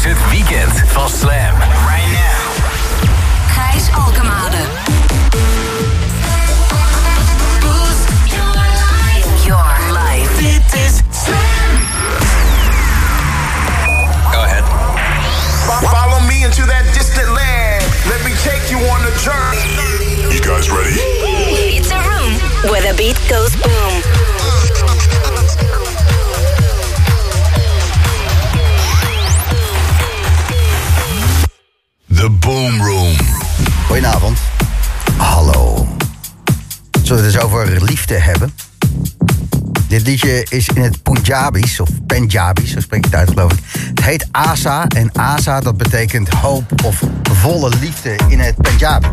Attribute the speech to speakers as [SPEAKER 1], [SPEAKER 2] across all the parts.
[SPEAKER 1] is het weekend van Slam. Right now.
[SPEAKER 2] Gijs Alkemade. Boost your life. Your life.
[SPEAKER 1] Dit is Slam. Go ahead.
[SPEAKER 3] Follow me into that distant land. Let me take you on a journey.
[SPEAKER 4] You guys ready?
[SPEAKER 2] It's a room where the beat goes boom.
[SPEAKER 5] Goedenavond. Hallo. Zullen we het eens over liefde hebben? Dit liedje is in het Punjabis, of Punjabis, zo spreek je het uit geloof ik. Het heet Asa en Asa dat betekent hoop of volle liefde in het Punjabi.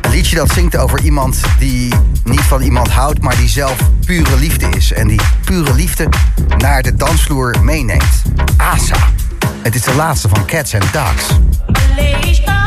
[SPEAKER 5] Een liedje dat zingt over iemand die niet van iemand houdt, maar die zelf pure liefde is. En die pure liefde naar de dansvloer meeneemt. Asa. Het is de laatste van Cats and Dogs.
[SPEAKER 6] Deixa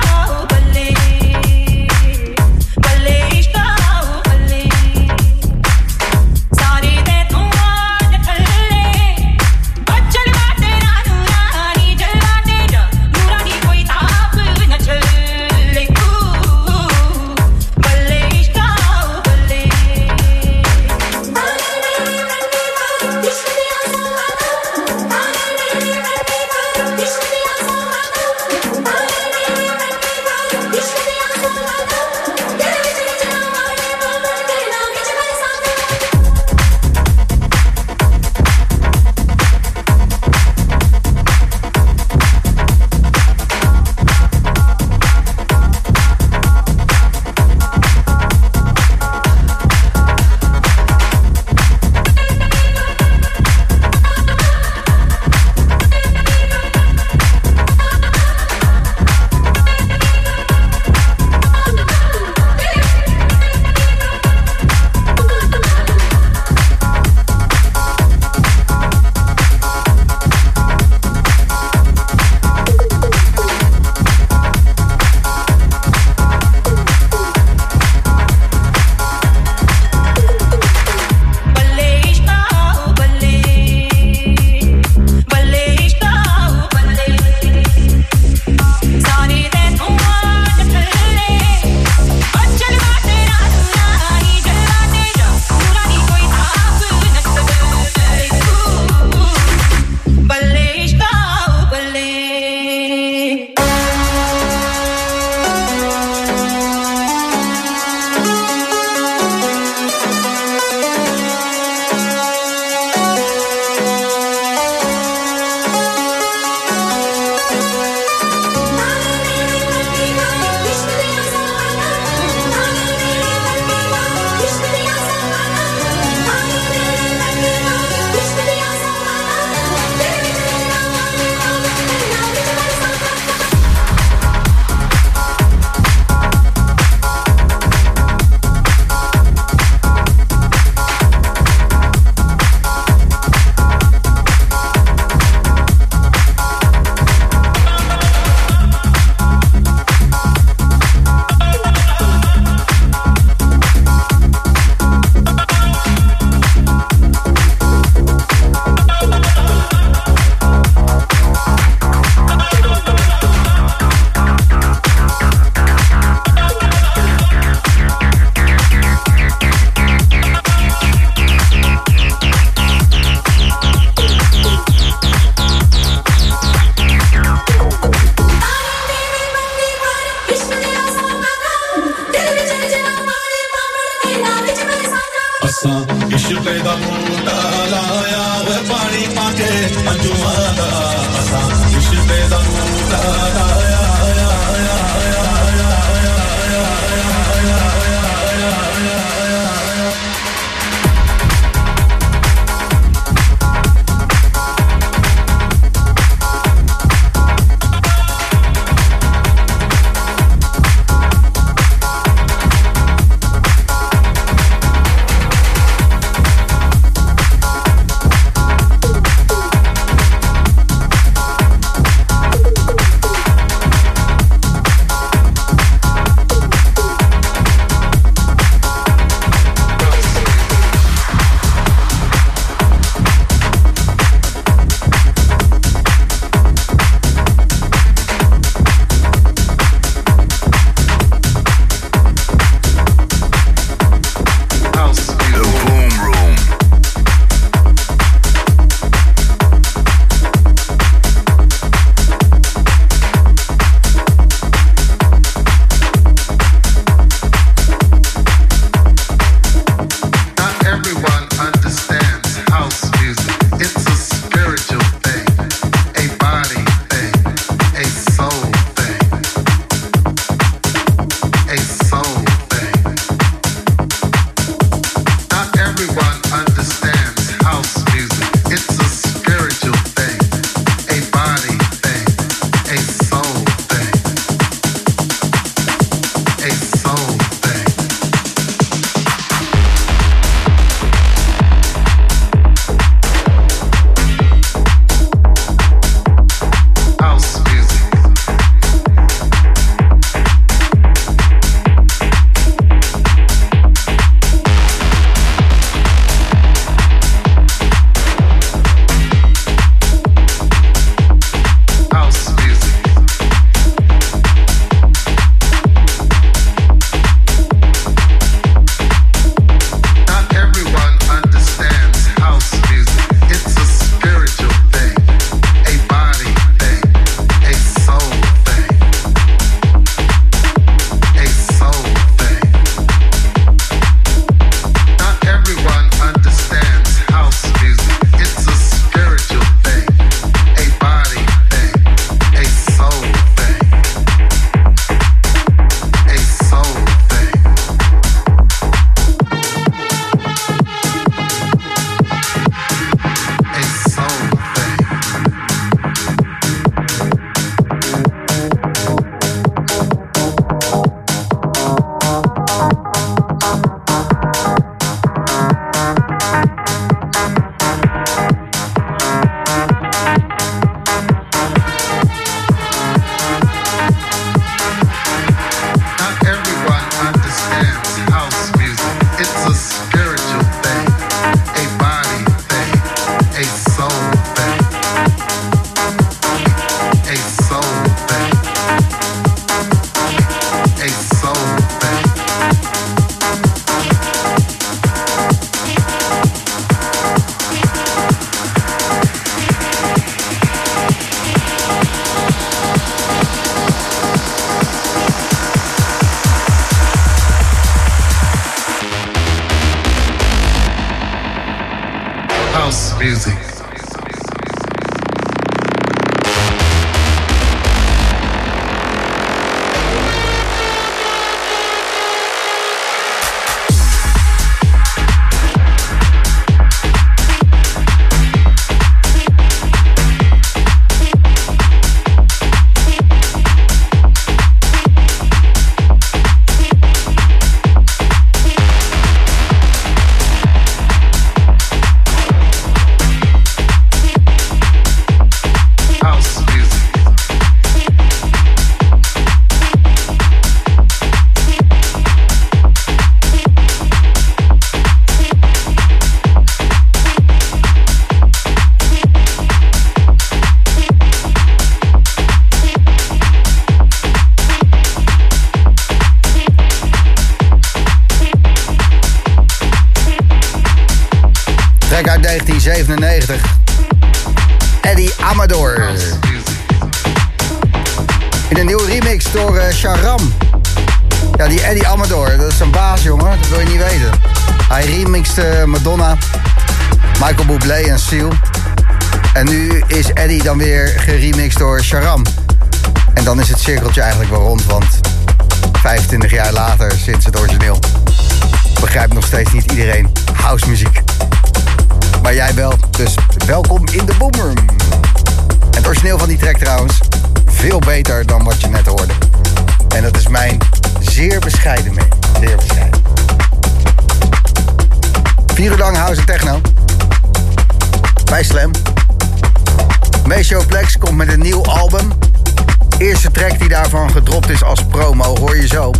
[SPEAKER 6] gedropt is als promo, hoor je zo.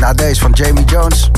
[SPEAKER 6] Na deze van Jamie Jones.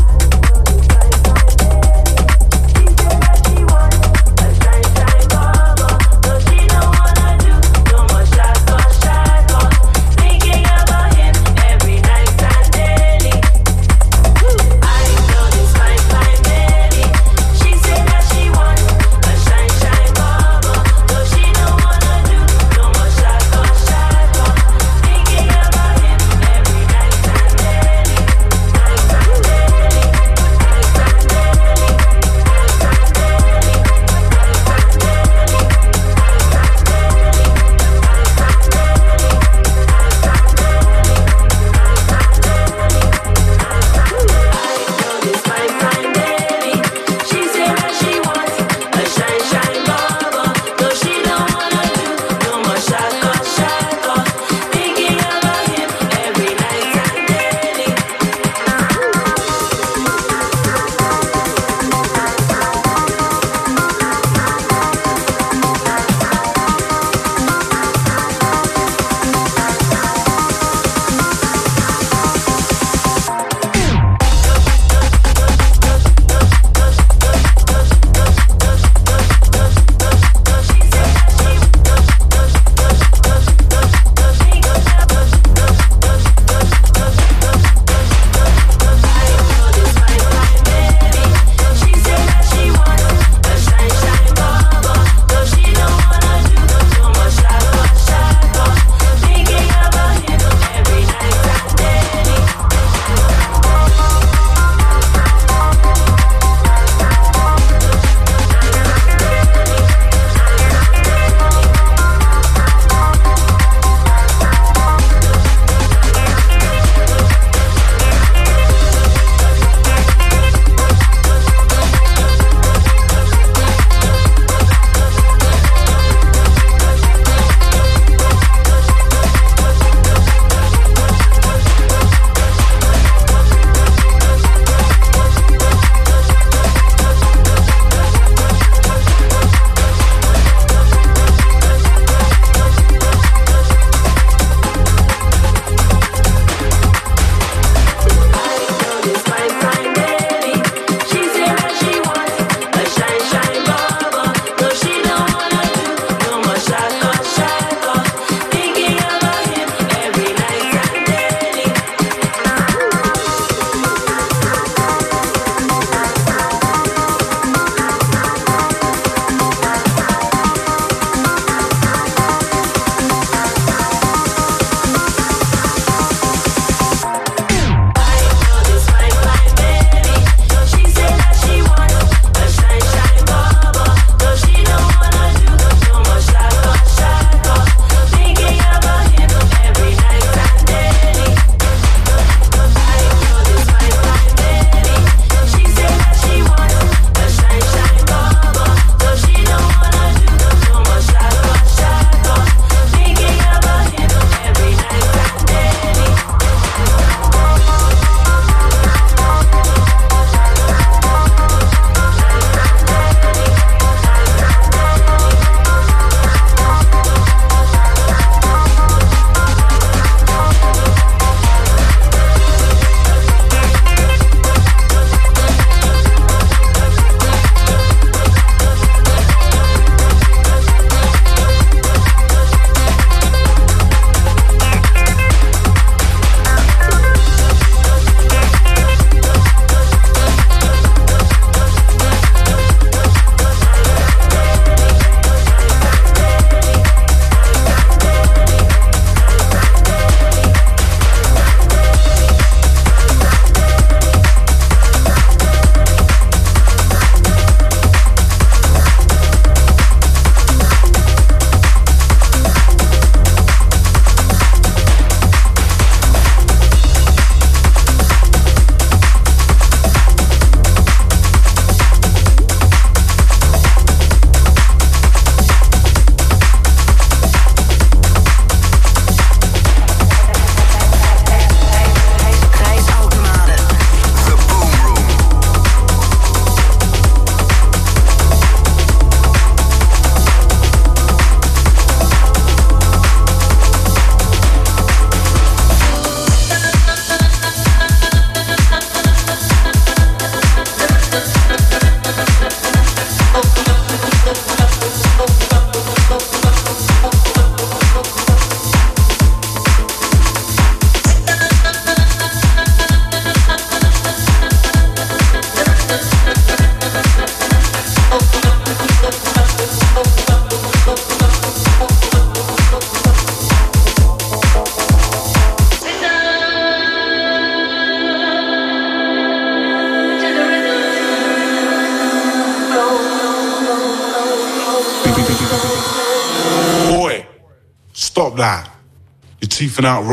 [SPEAKER 7] Teething out.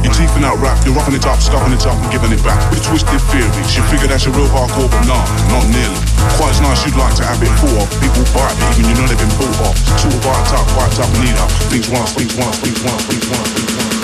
[SPEAKER 7] You're teething out rap, you're roughing it up, scuffing it up and giving it back. With twisted theories, you figure that's a real hardcore, but nah, not nearly. Quite as nice you'd like to have it full of. People bite it, even you know they've been bought off. Of bite up,
[SPEAKER 6] South Nina. Please one, please one, please one, please one, please one.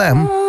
[SPEAKER 6] Slam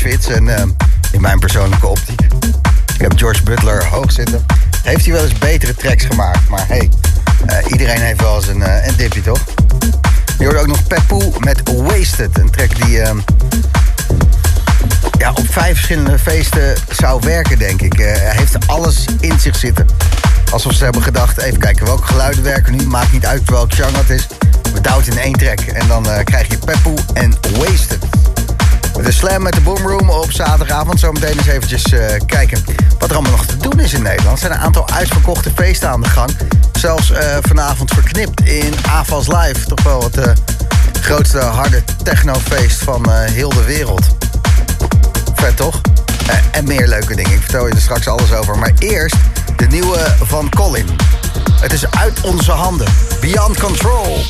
[SPEAKER 6] En eh, in mijn persoonlijke optiek. Ik heb George Butler hoog zitten. Heeft hij wel eens betere tracks gemaakt. Maar hey, eh, iedereen heeft wel eens een, een dipje, toch? Je hoorde ook nog Pepoe met Wasted. Een track die eh, ja, op vijf verschillende feesten zou werken, denk ik. Eh, hij heeft alles in zich zitten. Alsof ze hebben gedacht, even kijken welke geluiden werken nu. Maakt niet uit welk genre het is. We douwen in één track. En dan krijg je Pepoe en Wasted. De slam met de Boomroom op zaterdagavond. Zometeen eens eventjes eh, kijken wat er allemaal nog te doen is in Nederland. Er zijn een aantal uitverkochte feesten aan de gang. Zelfs eh, vanavond verknipt in AFAS Live. Toch wel het eh, grootste harde technofeest van heel de wereld. Vet toch? En meer leuke dingen. Ik vertel je er straks alles over. Maar eerst de nieuwe van Colin. Het is uit onze handen. Beyond Control.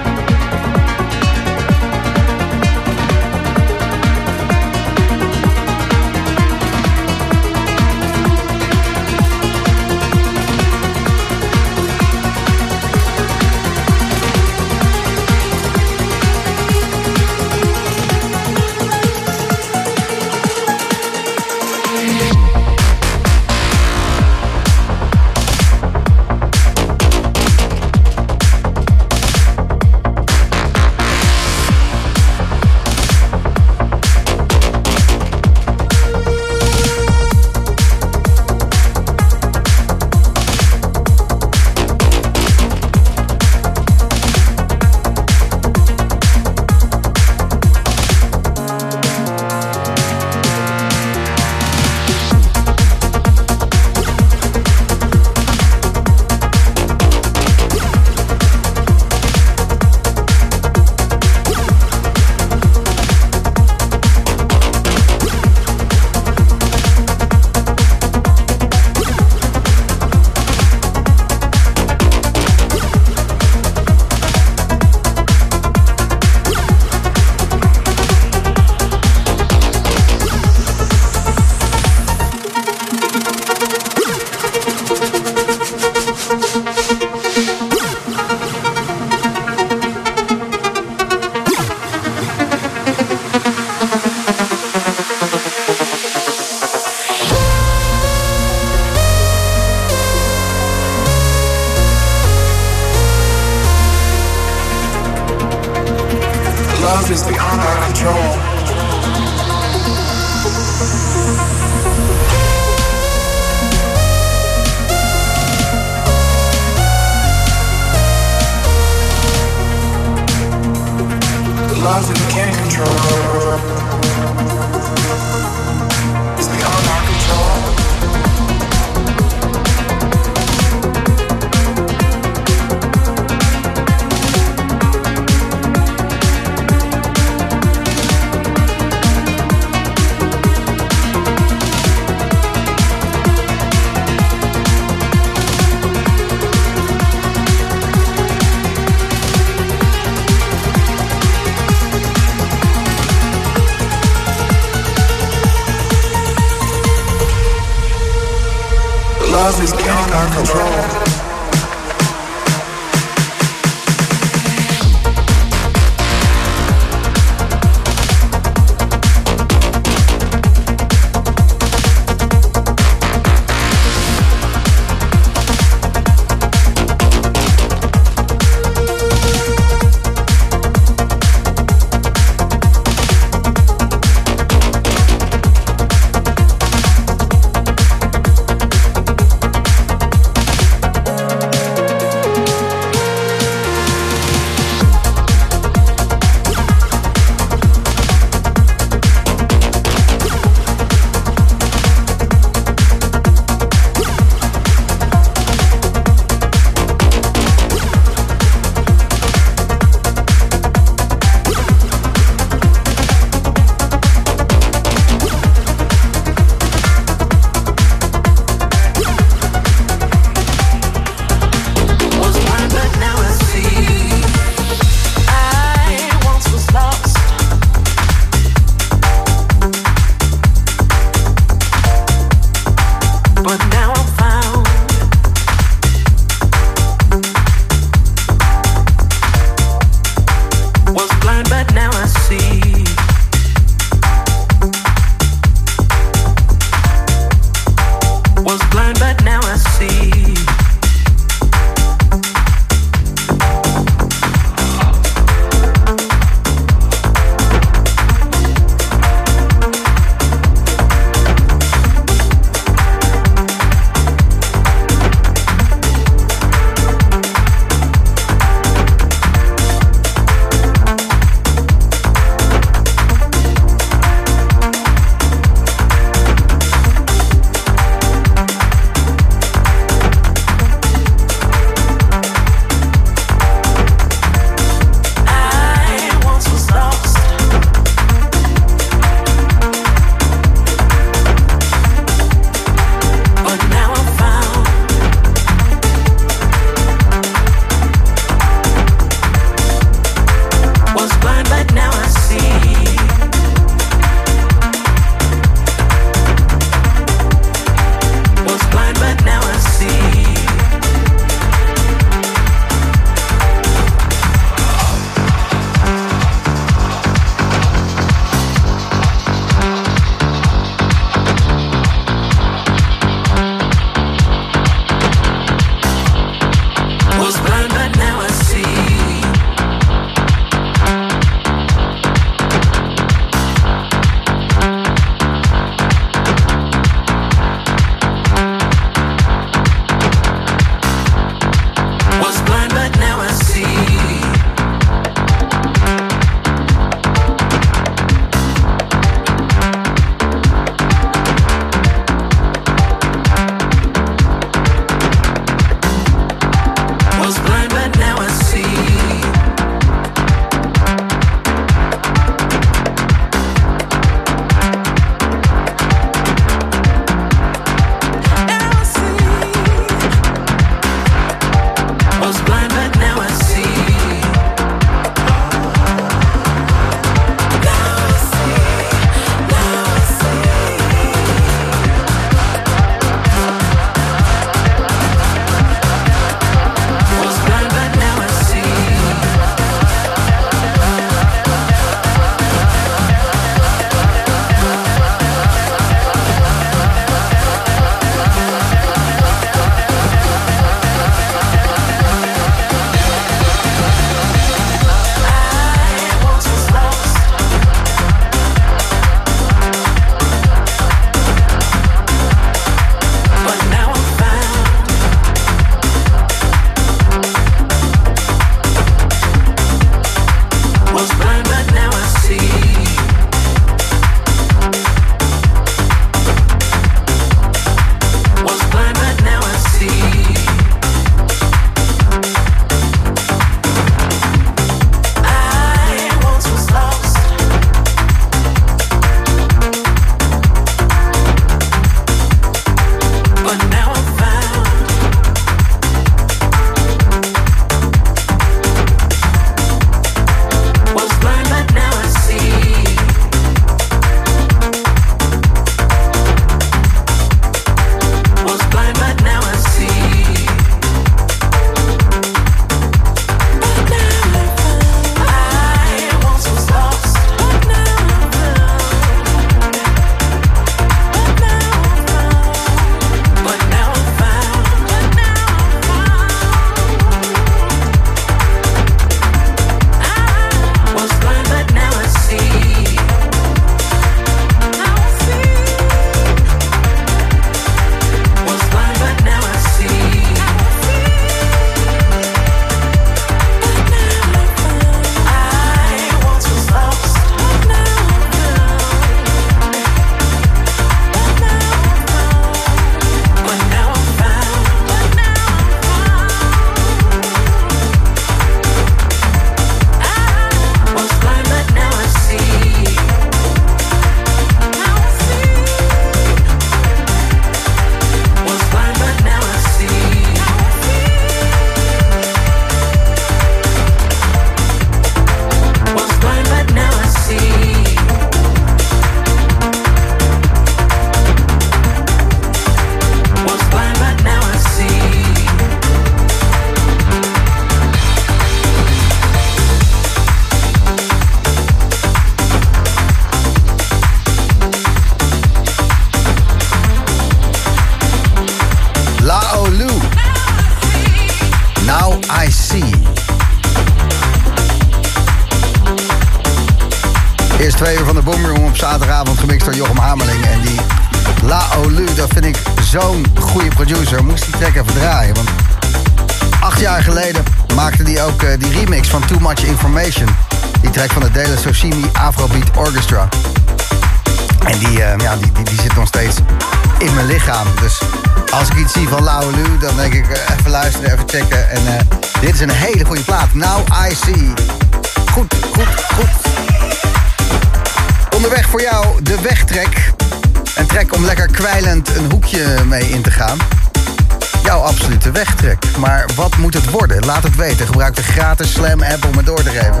[SPEAKER 6] Wegtrek. Maar wat moet het worden? Laat het weten. Gebruik de gratis Slam app om het door te geven.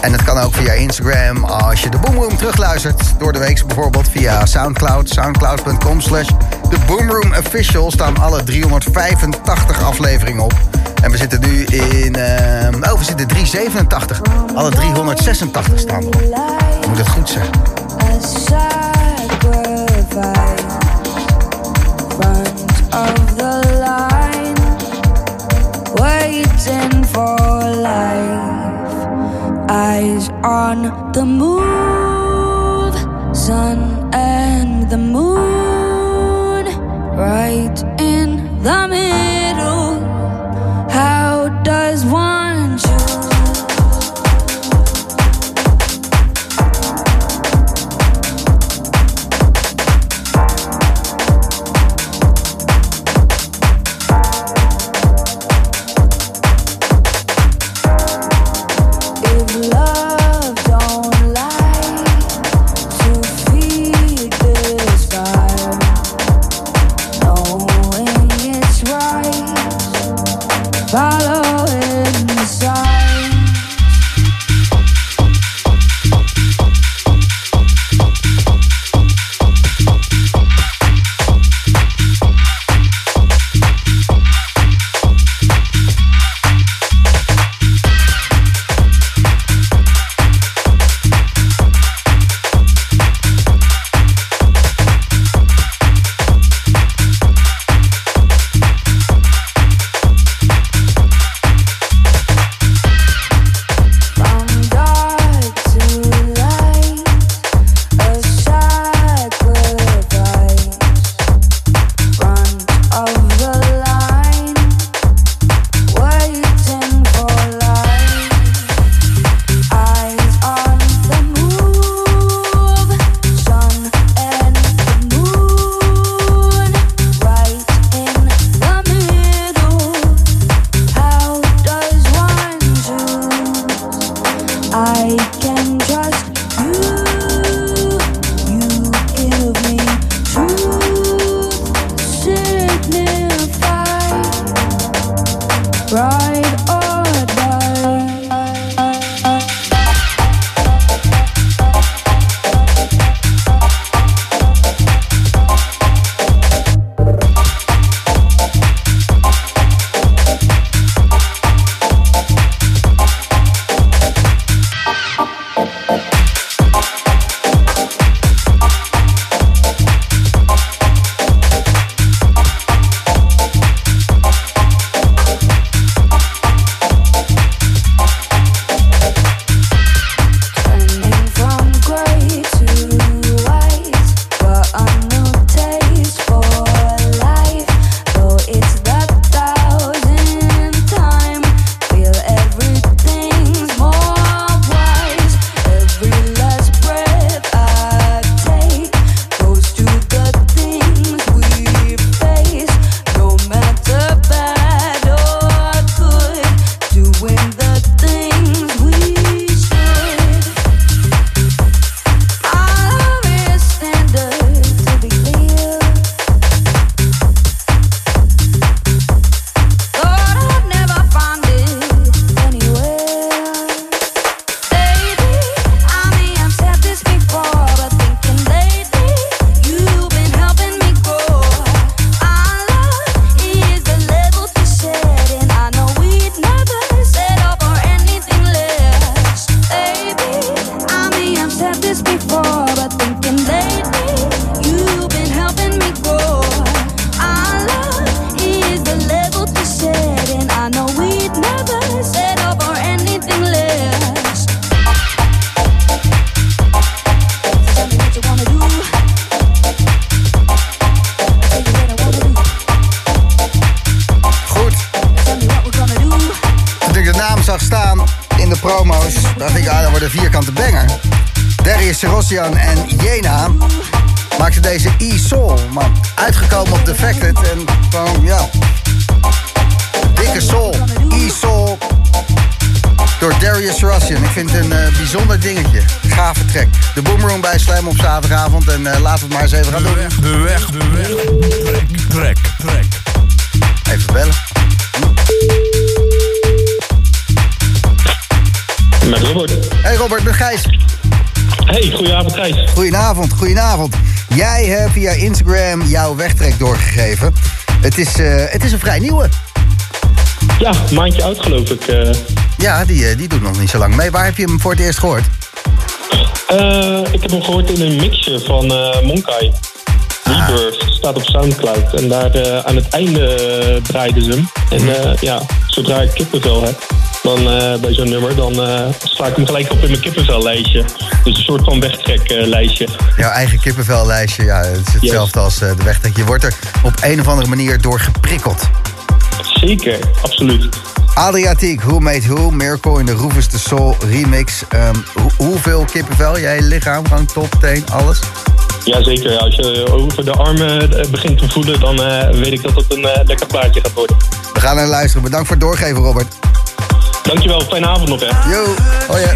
[SPEAKER 6] En het kan ook via Instagram als je de Boomroom terugluistert. Door de week bijvoorbeeld via Soundcloud. Soundcloud.com slash de Boomroom Official staan alle 385 afleveringen op. En we zitten nu in... eh, oh, we zitten 387. Alle 386 staan erop. Moet het goed zeggen.
[SPEAKER 8] For life. Eyes on the move, sun and the moon, right in the middle. Follow
[SPEAKER 6] dacht ik, ah, dat wordt een vierkante banger. Darius Rossian en Jena maakten deze E-Soul. Maar uitgekomen op Defected en gewoon, ja... Dikke soul. E-Soul door Darius Rossian. Ik vind het een eh, bijzonder dingetje. Gave track. De Boomroom bij Slam op zaterdagavond. En eh, laten we het maar eens even gaan doen.
[SPEAKER 9] De weg, de weg. Trek, trek, trek.
[SPEAKER 6] Even bellen.
[SPEAKER 10] Met Robert.
[SPEAKER 6] Hey Robert, met Gijs.
[SPEAKER 10] Hey, goedenavond Gijs.
[SPEAKER 6] Goedenavond, goedenavond. Jij hebt via Instagram jouw wegtrek doorgegeven. Het is, eh, het is een vrij nieuwe.
[SPEAKER 10] Ja, een maandje oud geloof ik. eh.
[SPEAKER 6] Ja, die, eh, die doet nog niet zo lang mee. Waar heb je hem voor het eerst gehoord?
[SPEAKER 10] Eh, ik heb hem gehoord in een mixje van Monkai. Rebirth staat op Soundcloud. En daar aan het einde draaiden ze hem. En eh, ja, zodra ik kippenvel heb, dan eh, bij zo'n nummer, dan eh, sla ik hem gelijk op in mijn kippenvellijstje. Dus een soort van wegtreklijstje.
[SPEAKER 6] Jouw eigen kippenvellijstje. Ja, het is hetzelfde als eh, de wegtrek. Je wordt er op een of andere manier door geprikkeld.
[SPEAKER 10] Zeker, absoluut.
[SPEAKER 6] Adriatiek, Who Made Who, Miracle in de Rufus the Soul remix. Ehm, hoe- hoeveel kippenvel? Jij lichaam, gewoon top, teen, alles?
[SPEAKER 10] Jazeker, ja, als je over de armen begint te voelen, dan weet ik dat het een lekker plaatje gaat worden.
[SPEAKER 6] We gaan naar luisteren. Bedankt voor het doorgeven, Robert.
[SPEAKER 10] Dankjewel, fijne avond nog hè.
[SPEAKER 6] Yo, hoi. hè.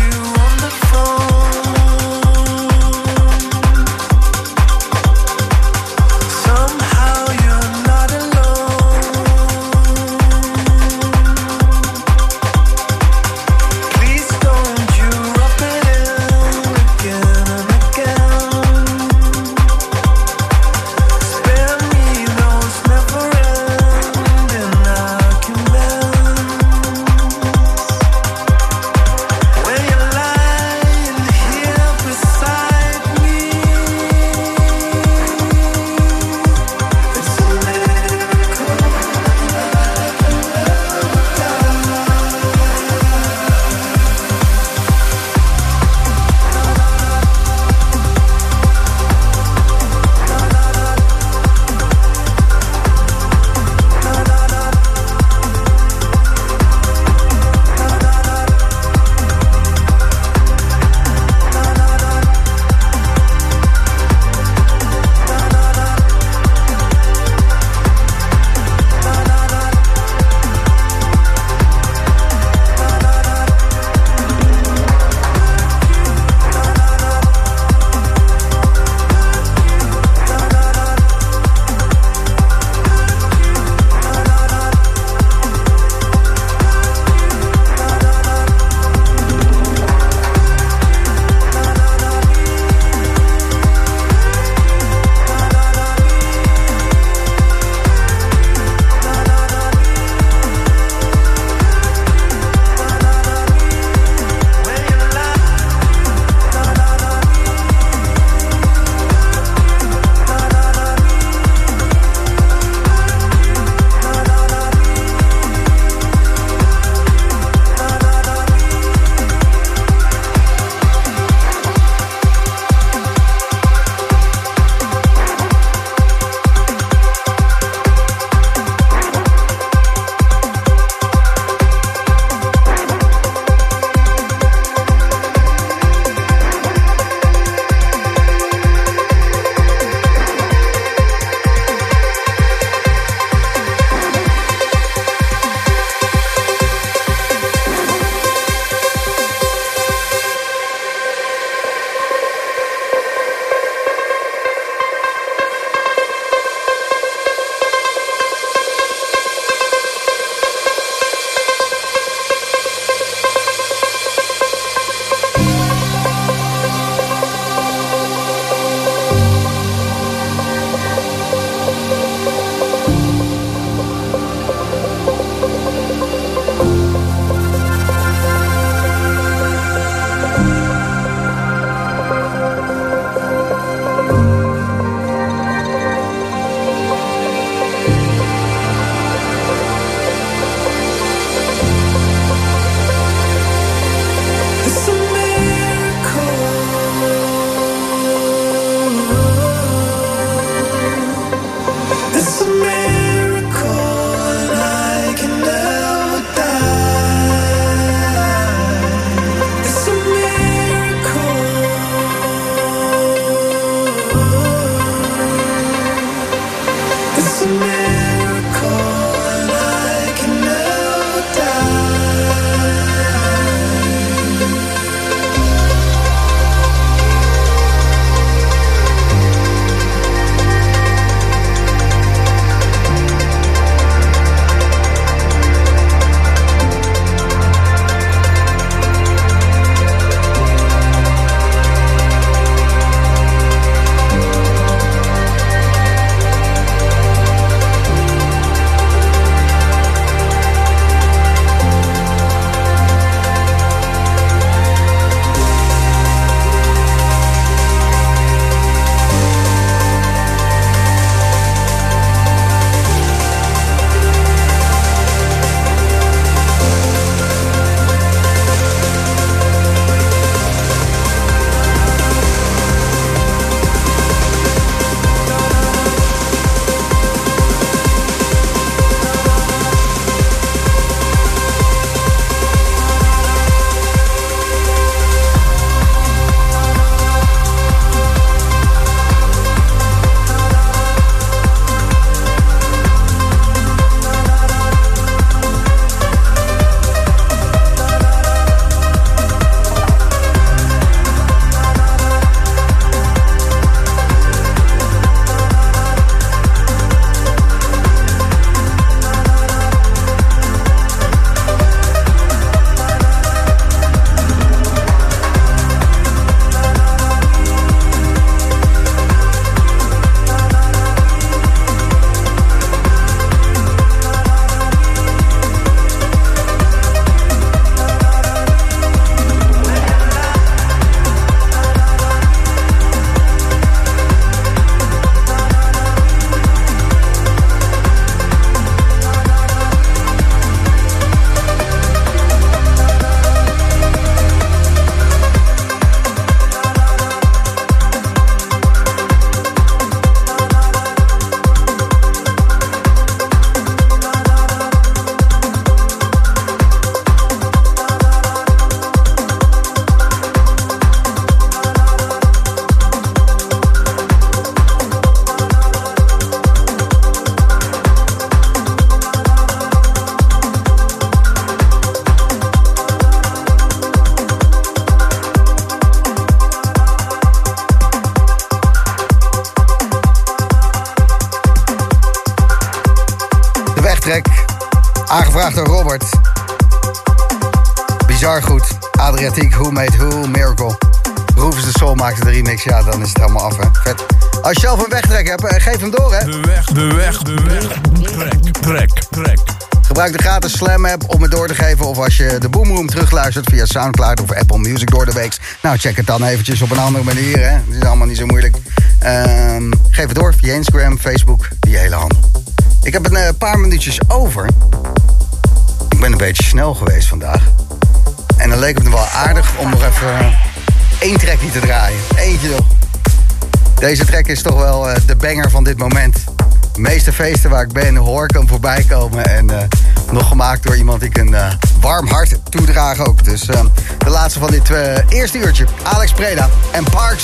[SPEAKER 6] Je
[SPEAKER 9] de
[SPEAKER 6] Boomroom terugluistert via Soundcloud of Apple Music door de week. Nou, check het dan eventjes op een andere manier. Hè. Het is allemaal niet zo moeilijk. Ehm, geef het door via Instagram, Facebook, die hele handel. Ik heb een eh, paar minuutjes over. Ik ben een beetje snel geweest vandaag. En dan leek het me wel aardig om nog even eh, één trekje te draaien. Eentje nog. Deze track is toch wel eh, de banger van dit moment. De meeste feesten waar ik ben, hoor ik hem voorbij komen. En nog gemaakt door iemand die ik een warm hart toedraag ook. Dus eh, de laatste van dit eh, eerste uurtje. Alex Preda en Park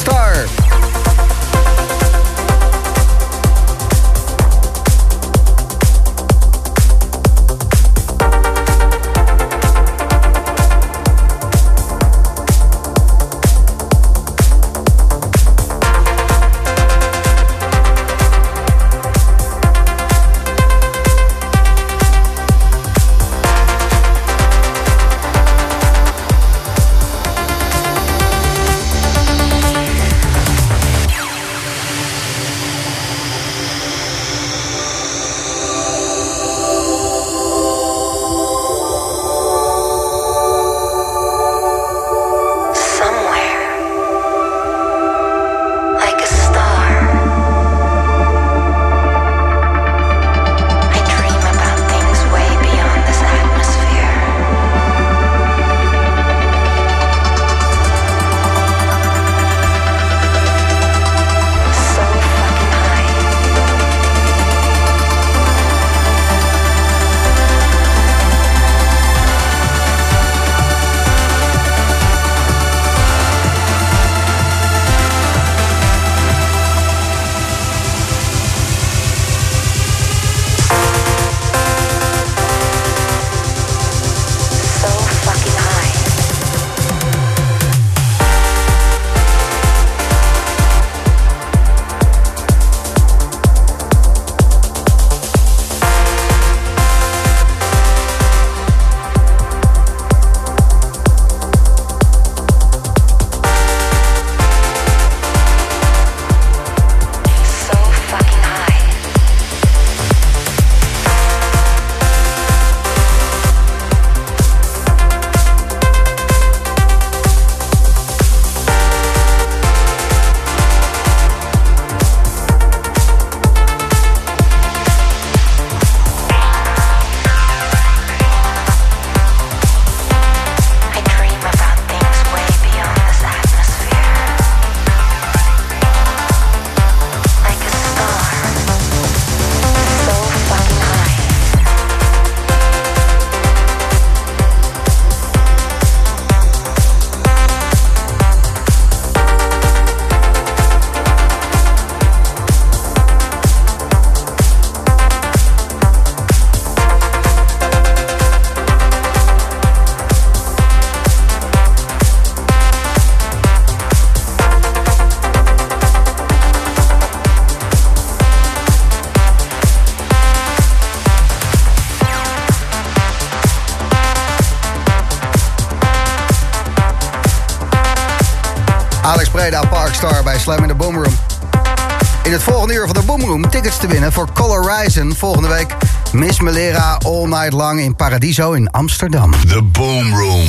[SPEAKER 6] Horizon. Volgende week Miss Melera All Night Long in Paradiso in Amsterdam.
[SPEAKER 11] The Boom Room.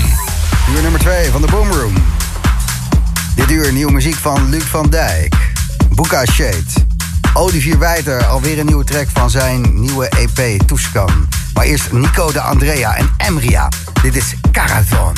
[SPEAKER 6] Uur nummer 2 van de Boomroom. Dit uur nieuwe muziek van Luc van Dijk. Buka Shade. Olivier Wijter, alweer een nieuwe track van zijn nieuwe EP Toeskan. Maar eerst Nico de Andrea en Emria. Dit is Caravan.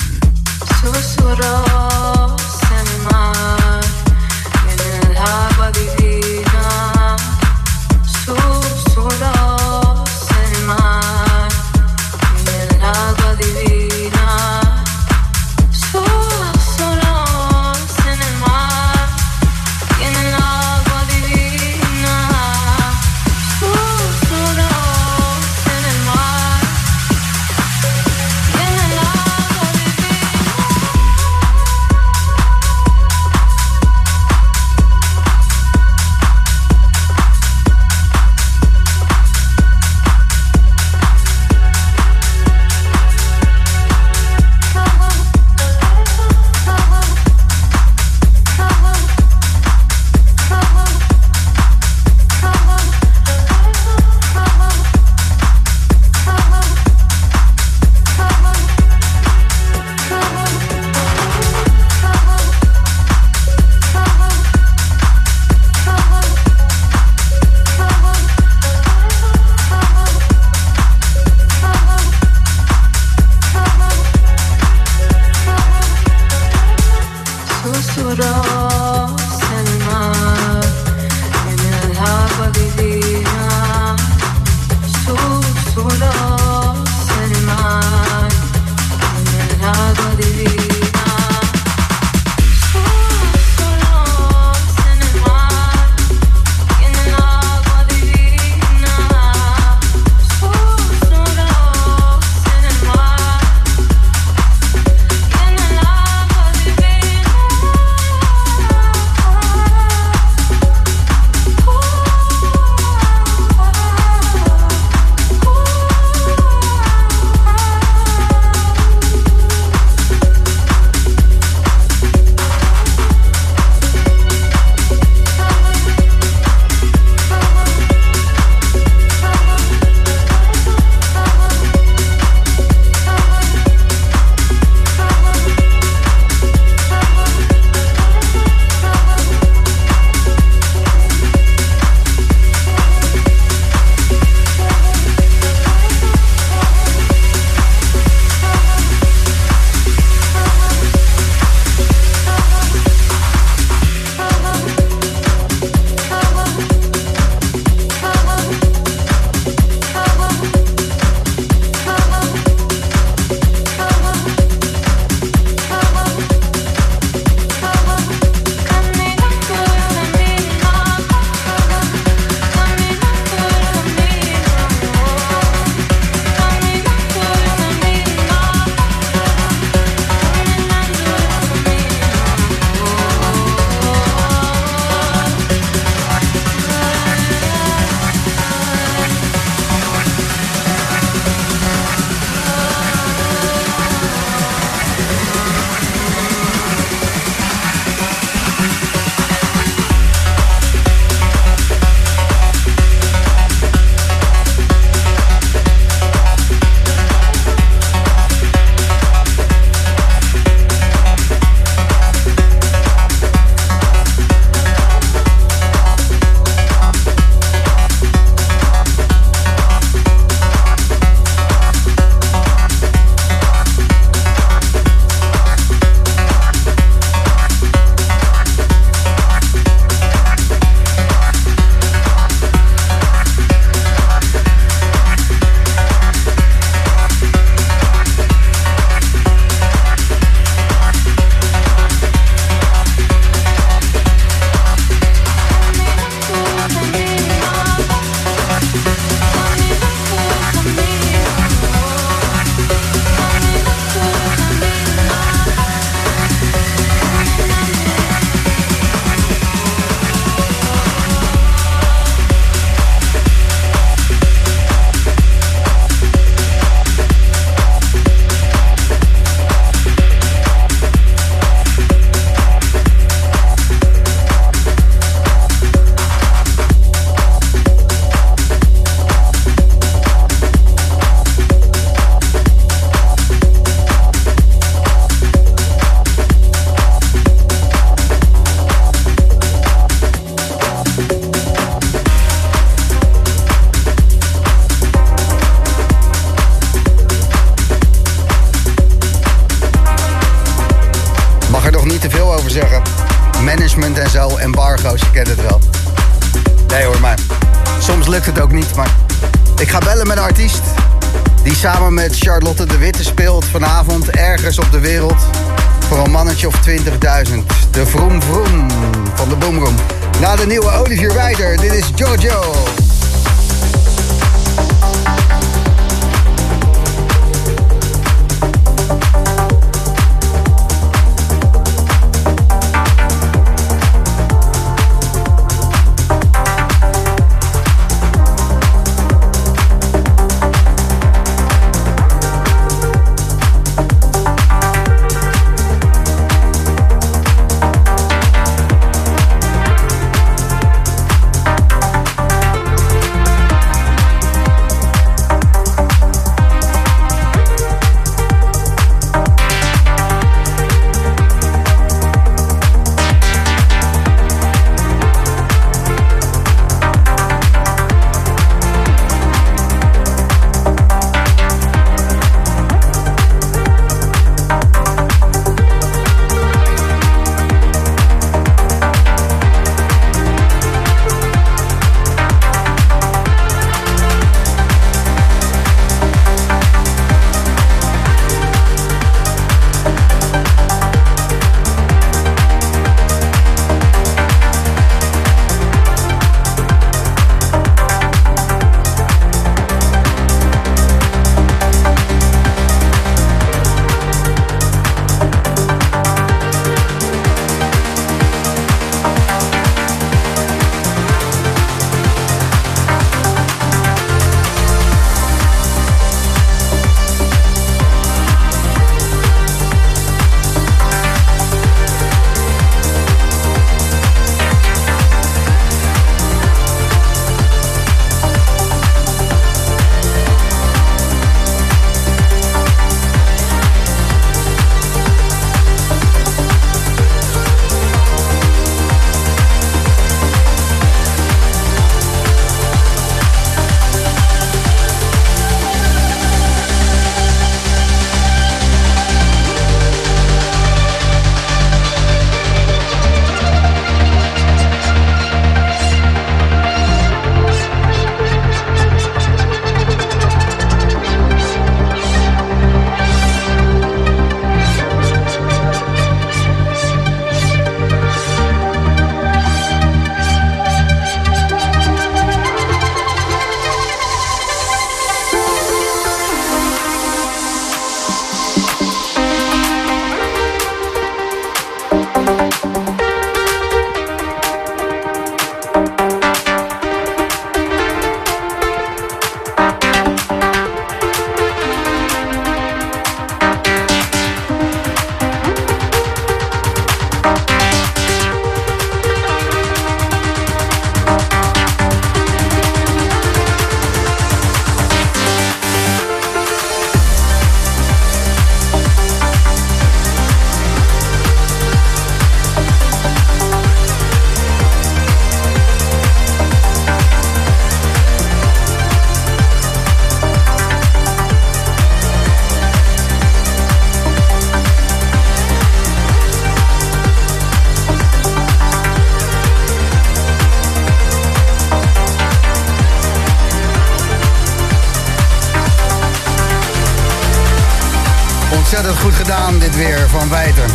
[SPEAKER 6] Dit weer van Wijter.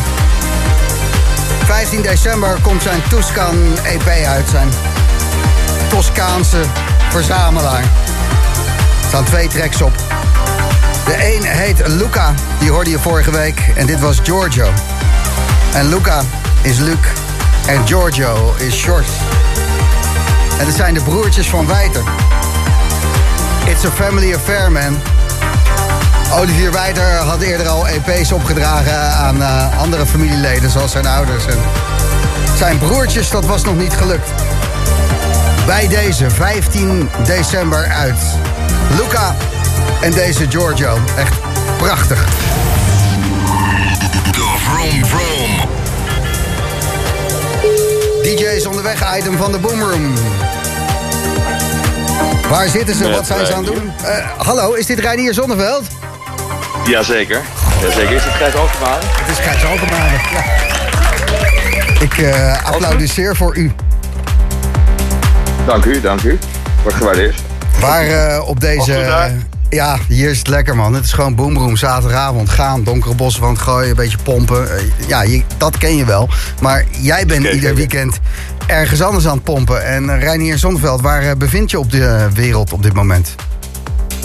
[SPEAKER 6] 15 december komt zijn Tuscan EP uit. Zijn Toscaanse verzamelaar. Er staan twee tracks op. De een heet Luca, die hoorde je vorige week. En dit was Giorgio. En Luca is Luc. En Giorgio is Short. En het zijn de broertjes van Wijter. It's a family affair, man. Olivier Wijter had eerder al EP's opgedragen aan eh, andere familieleden, zoals zijn ouders. En zijn broertjes, dat was nog niet gelukt. Bij deze 15 december uit. Luca en deze Giorgio. Echt prachtig.
[SPEAKER 11] De Vroom Vroom.
[SPEAKER 6] DJ's onderweg, item van de Boomroom. Waar zitten ze? Wat zijn ze aan het doen? Eh, hallo, is dit Reinier Zonneveld?
[SPEAKER 12] Jazeker. Jazeker. Is het Gijs Alkemaar?
[SPEAKER 6] Het is Gijs Alkemaar. Ja. Ik eh, applaudisseer voor u.
[SPEAKER 12] Dank u, dank u. Wordt gewaardeerd.
[SPEAKER 6] Waar eh, op deze... Ja, hier is het lekker man. Het is gewoon boomroom, zaterdagavond. Gaan, donkere bossen van het gooien, een beetje pompen. Eh, ja, je, dat ken je wel. Maar jij bent ieder weekend ergens anders aan het pompen. En uh, Reinier Zonneveld, waar bevind je op de wereld op dit moment?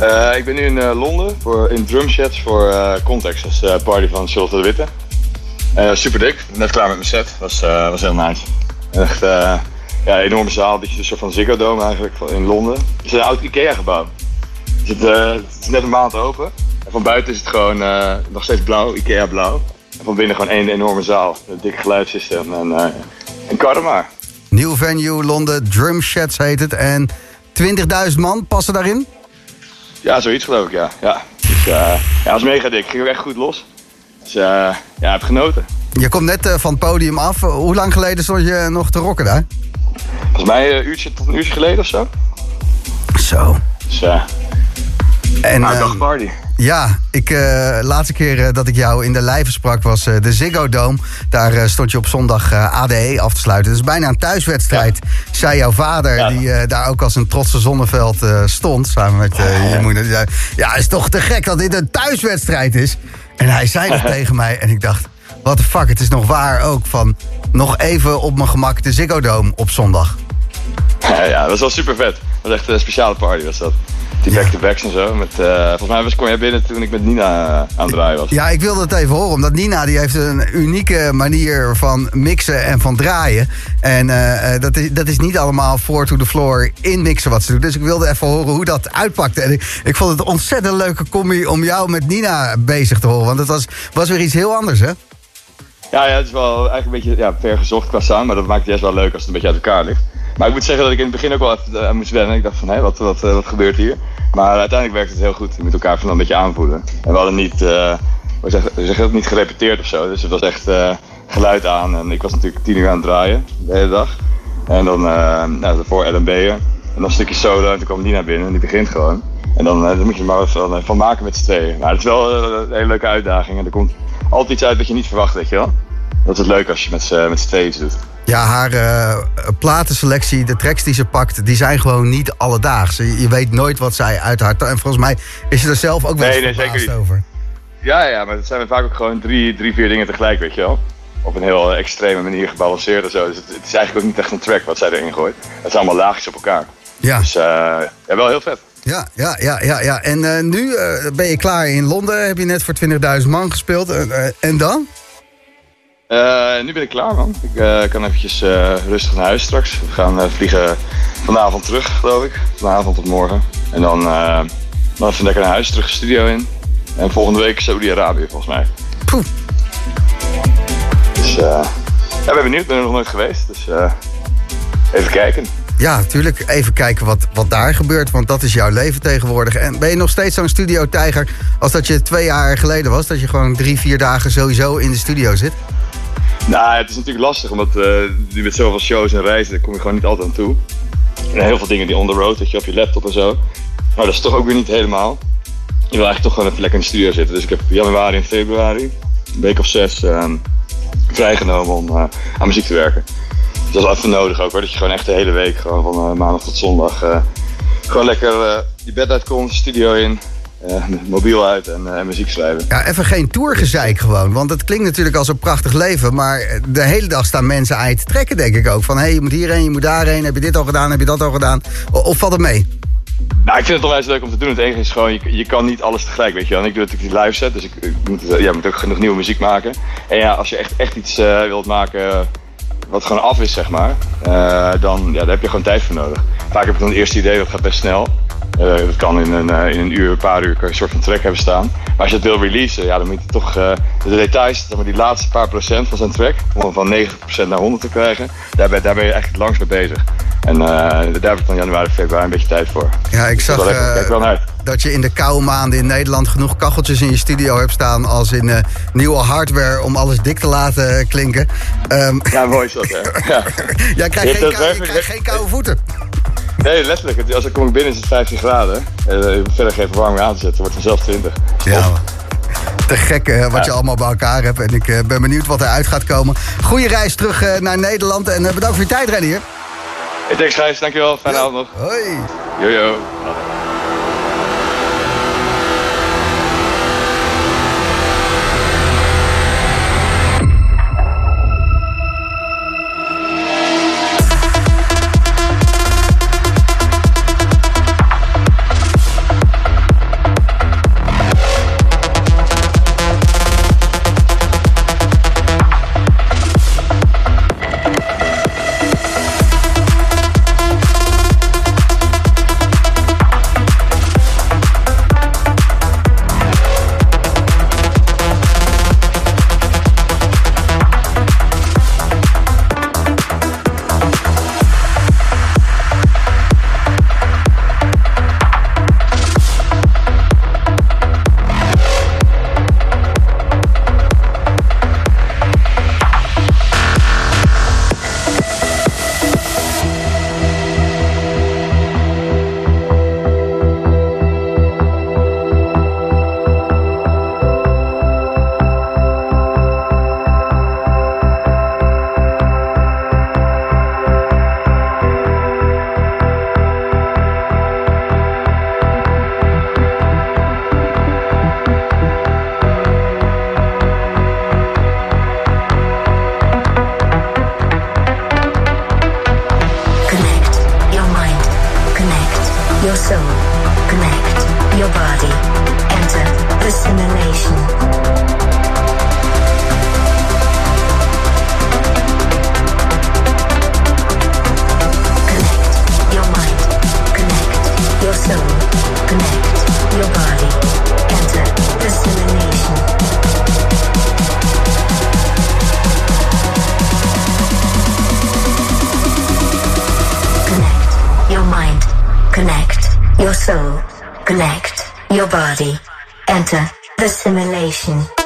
[SPEAKER 12] Eh, ik ben nu in eh, Londen voor, in Drumchats voor eh, Context. Dat party van Charlotte de Witte. Super dik. Net klaar met mijn set. Was, was heel nice. Echt ja, een enorme zaal. Is een soort van Ziggo Dome eigenlijk in Londen. Het is een oud Ikea gebouw. Het, is- eh, het is net een maand open. En van buiten is het gewoon nog steeds blauw, Ikea blauw. En van binnen gewoon één enorme zaal. Een dik geluidssysteem en, eh en karren maar.
[SPEAKER 6] Nieuw venue, Londen, Drum Sheds heet het. En 20.000 man passen daarin?
[SPEAKER 12] Ja, zoiets geloof ik, ja. Ja, dus, eh, ja dat was mega dik. Ging ook echt goed los. Dus eh, ja, heb genoten.
[SPEAKER 6] Je komt net eh, van het podium af. Hoe lang geleden stond je nog te rocken daar?
[SPEAKER 12] Volgens mij een uurtje tot een uurtje geleden of zo.
[SPEAKER 6] Zo.
[SPEAKER 12] Dus eh
[SPEAKER 6] En,
[SPEAKER 12] nou,
[SPEAKER 6] eh,
[SPEAKER 12] dagparty.
[SPEAKER 6] Ja, ik, eh laatste keer eh, dat ik jou in de lijven sprak was eh, de Ziggo Dome. Daar stond je op zondag ADE af te sluiten. Is bijna een thuiswedstrijd, zei jouw vader... die daar ook als een trotse zonneveld stond, samen met je moeder. Die zei, ja, is toch te gek dat dit een thuiswedstrijd is? En hij zei dat tegen mij en ik dacht... What the fuck, het is nog waar ook van... nog even op mijn gemak de Ziggo Dome op zondag.
[SPEAKER 12] Ja, ja, dat was wel super vet. Dat was echt een speciale party was dat. Die back-to-backs en zo. Met, eh, volgens mij was, kwam jij binnen toen ik met Nina eh, aan het draaien was.
[SPEAKER 6] Ja, ik wilde het even horen, omdat Nina die heeft een unieke manier van mixen en van draaien. En eh, dat, is, dat is niet allemaal voor to the floor in mixen wat ze doet. Dus ik wilde even horen hoe dat uitpakte. En ik, ik vond het een ontzettend leuke combi om jou met Nina bezig te horen. Want het was, was weer iets heel anders, hè?
[SPEAKER 12] Ja, ja, het is wel eigenlijk een beetje ja, ver gezocht qua sound, maar dat maakt het juist wel leuk als het een beetje uit elkaar ligt. Maar ik moet zeggen dat ik in het begin ook wel even aan moest wennen. Ik dacht van, hé, wat, wat, eh, wat gebeurt hier? Maar uiteindelijk werkt het heel goed. Je moet elkaar van een beetje aanvoelen. En we hadden niet, eh we zeggen, we zeggen ook niet gerepeteerd of zo. Dus het was echt eh, geluid aan. En ik was natuurlijk tien uur aan het draaien, de hele dag. En dan, eh nou, Ellen Beyer. En dan een stukje solo en toen kwam Nina binnen en die begint gewoon. En dan, eh, moet je er maar van, eh, van maken met z'n tweeën. Maar het is wel eh, een hele leuke uitdaging. En er komt altijd iets uit wat je niet verwacht, weet je wel. Dat is het leuk als je met z'n tweeën iets doet.
[SPEAKER 6] Ja, haar eh, platenselectie, de tracks die ze pakt, die zijn gewoon niet alledaags. Je, je weet nooit wat zij uit haar... En volgens mij is ze er zelf ook wel
[SPEAKER 12] Nee,
[SPEAKER 6] eens
[SPEAKER 12] nee, zeker
[SPEAKER 6] verbaasd
[SPEAKER 12] niet.
[SPEAKER 6] over.
[SPEAKER 12] Ja, ja, maar het zijn vaak ook gewoon drie, drie, vier dingen tegelijk, weet je wel. Op een heel extreme manier gebalanceerd en zo. Dus het, het is eigenlijk ook niet echt een track wat zij erin gooit. Het zijn allemaal laagjes op elkaar.
[SPEAKER 6] Ja.
[SPEAKER 12] Dus eh, ja, wel heel vet.
[SPEAKER 6] Ja, ja, ja, ja, ja. En eh, nu ben je klaar in Londen. Heb je net voor 20.000 man gespeeld. En dan?
[SPEAKER 12] Eh, nu ben ik klaar, man. Ik eh, kan eventjes eh, rustig naar huis straks. We gaan vliegen vanavond terug, geloof ik. Vanavond tot morgen. En dan, dan even lekker naar huis, terug de studio in. En volgende week Saudi-Arabië, volgens mij.
[SPEAKER 6] Poeh.
[SPEAKER 12] Dus ja, ik ben benieuwd. Ik ben er nog nooit geweest. Dus even kijken.
[SPEAKER 6] Ja, natuurlijk. Even kijken wat, wat daar gebeurt. Want dat is jouw leven tegenwoordig. En ben je nog steeds zo'n studio-tijger als dat je twee jaar geleden was? Dat je gewoon drie, vier dagen sowieso in de studio zit?
[SPEAKER 12] Nou, het is natuurlijk lastig, omdat nu met zoveel shows en reizen, daar kom je gewoon niet altijd aan toe. En heel veel dingen die on the road, dat je op je laptop en zo. Maar dat is toch ook weer niet helemaal. Je wil eigenlijk toch gewoon even lekker in de studio zitten. Dus ik heb januari en februari, een week of zes, ehm, vrijgenomen om eh, aan muziek te werken. Dus dat is even nodig ook hoor, dat je gewoon echt de hele week, gewoon van eh, maandag tot zondag, gewoon lekker je bed uitkomt, studio in, eh, mobiel uit en eh, muziek schrijven.
[SPEAKER 6] Ja, even geen tourgezeik gewoon. Want het klinkt natuurlijk als een prachtig leven. Maar de hele dag staan mensen aan je te trekken, denk ik ook. Van hé, hey, je moet hierheen, je moet daarheen. Heb je dit al gedaan, heb je dat al gedaan? O- Of valt het mee?
[SPEAKER 12] Nou, ik vind het onwijs leuk om te doen. Het enige is gewoon, je, je kan niet alles tegelijk, weet je wel. En ik doe natuurlijk die live set, dus ik, ik moet, eh, ja, moet ook genoeg nieuwe muziek maken. En ja, als je echt, echt iets wilt maken wat gewoon af is, zeg maar, dan, ja, daar heb je gewoon tijd voor nodig. Vaak heb ik dan het eerste idee, dat gaat best snel. Eh, dat kan in een, eh, in een uur, een paar uur, kan je een soort van track hebben staan. Maar als je het wil releasen, ja, dan moet je toch eh, de details, zeg maar die laatste paar procent van zijn track, om van 90% naar 100 te krijgen, daar ben, daar ben je eigenlijk het langst mee bezig. En eh, daar heb ik dan januari, februari een beetje tijd voor.
[SPEAKER 6] Ja, ik
[SPEAKER 12] Dus
[SPEAKER 6] zag eh,
[SPEAKER 12] Kijk wel naar uit.
[SPEAKER 6] Dat je in de koude maanden in Nederland genoeg kacheltjes in je studio hebt staan als in eh, nieuwe hardware om alles dik te laten klinken. Ehm,
[SPEAKER 12] Ja, mooi is dat, hè? Ja.
[SPEAKER 6] jij krijgt geen, kou-
[SPEAKER 12] dat
[SPEAKER 6] je krijgt geen koude voeten.
[SPEAKER 12] Nee, letterlijk. Als ik kom ik binnen is het 15 graden. Eh, je hoeft verder geen verwarming aan te zetten. wordt vanzelf 20.
[SPEAKER 6] Ja. Te gek eh, wat je allemaal bij elkaar hebt. En ik eh, ben benieuwd wat eruit gaat komen. Goeie reis terug eh, naar Nederland. En eh, bedankt voor je tijd, Rennier.
[SPEAKER 12] Hey, thanks Gijs, dankjewel. Fijne avond nog.
[SPEAKER 6] Hoi.
[SPEAKER 13] Jojo.
[SPEAKER 14] Your body. Enter the simulation.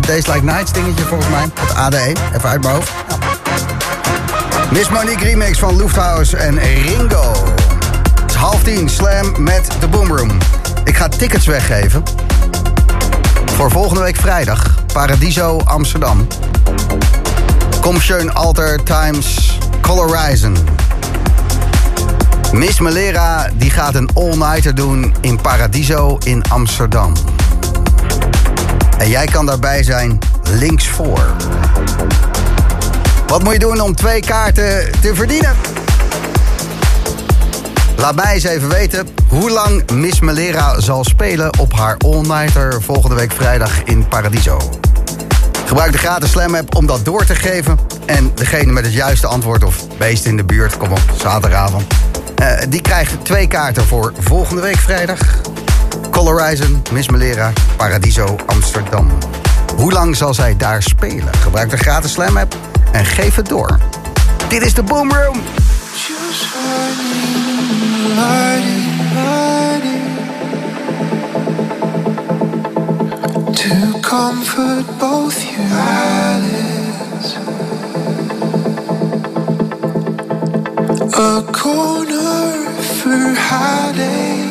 [SPEAKER 6] Days Like Nights dingetje volgens mij. Het ADE, even uit mijn hoofd. Miss Monique remix van Lufthouse en Ringo. Het is half tien, Slam met de Boomroom. Ik ga tickets weggeven. Voor volgende week vrijdag, Paradiso Amsterdam. Kom schön alter times Colorizon. Miss Malera die gaat een all-nighter doen in Paradiso in Amsterdam. En jij kan daarbij zijn links voor. Wat moet je doen om twee kaarten te verdienen? Laat mij eens even weten hoe lang Miss Malera zal spelen op haar all-nighter volgende week vrijdag in Paradiso. Gebruik de gratis Slam app om dat door te geven. En degene met het juiste antwoord of beest in de buurt, kom op, zaterdagavond. eh, die krijgt twee kaarten voor volgende week vrijdag. Colorizon, Miss Malera, Paradiso, Amsterdam. Hoe lang zal zij daar spelen? Gebruik de gratis Slam app en geef het door. Dit is de Boomroom.
[SPEAKER 15] To comfort both your eyelids A corner for hiding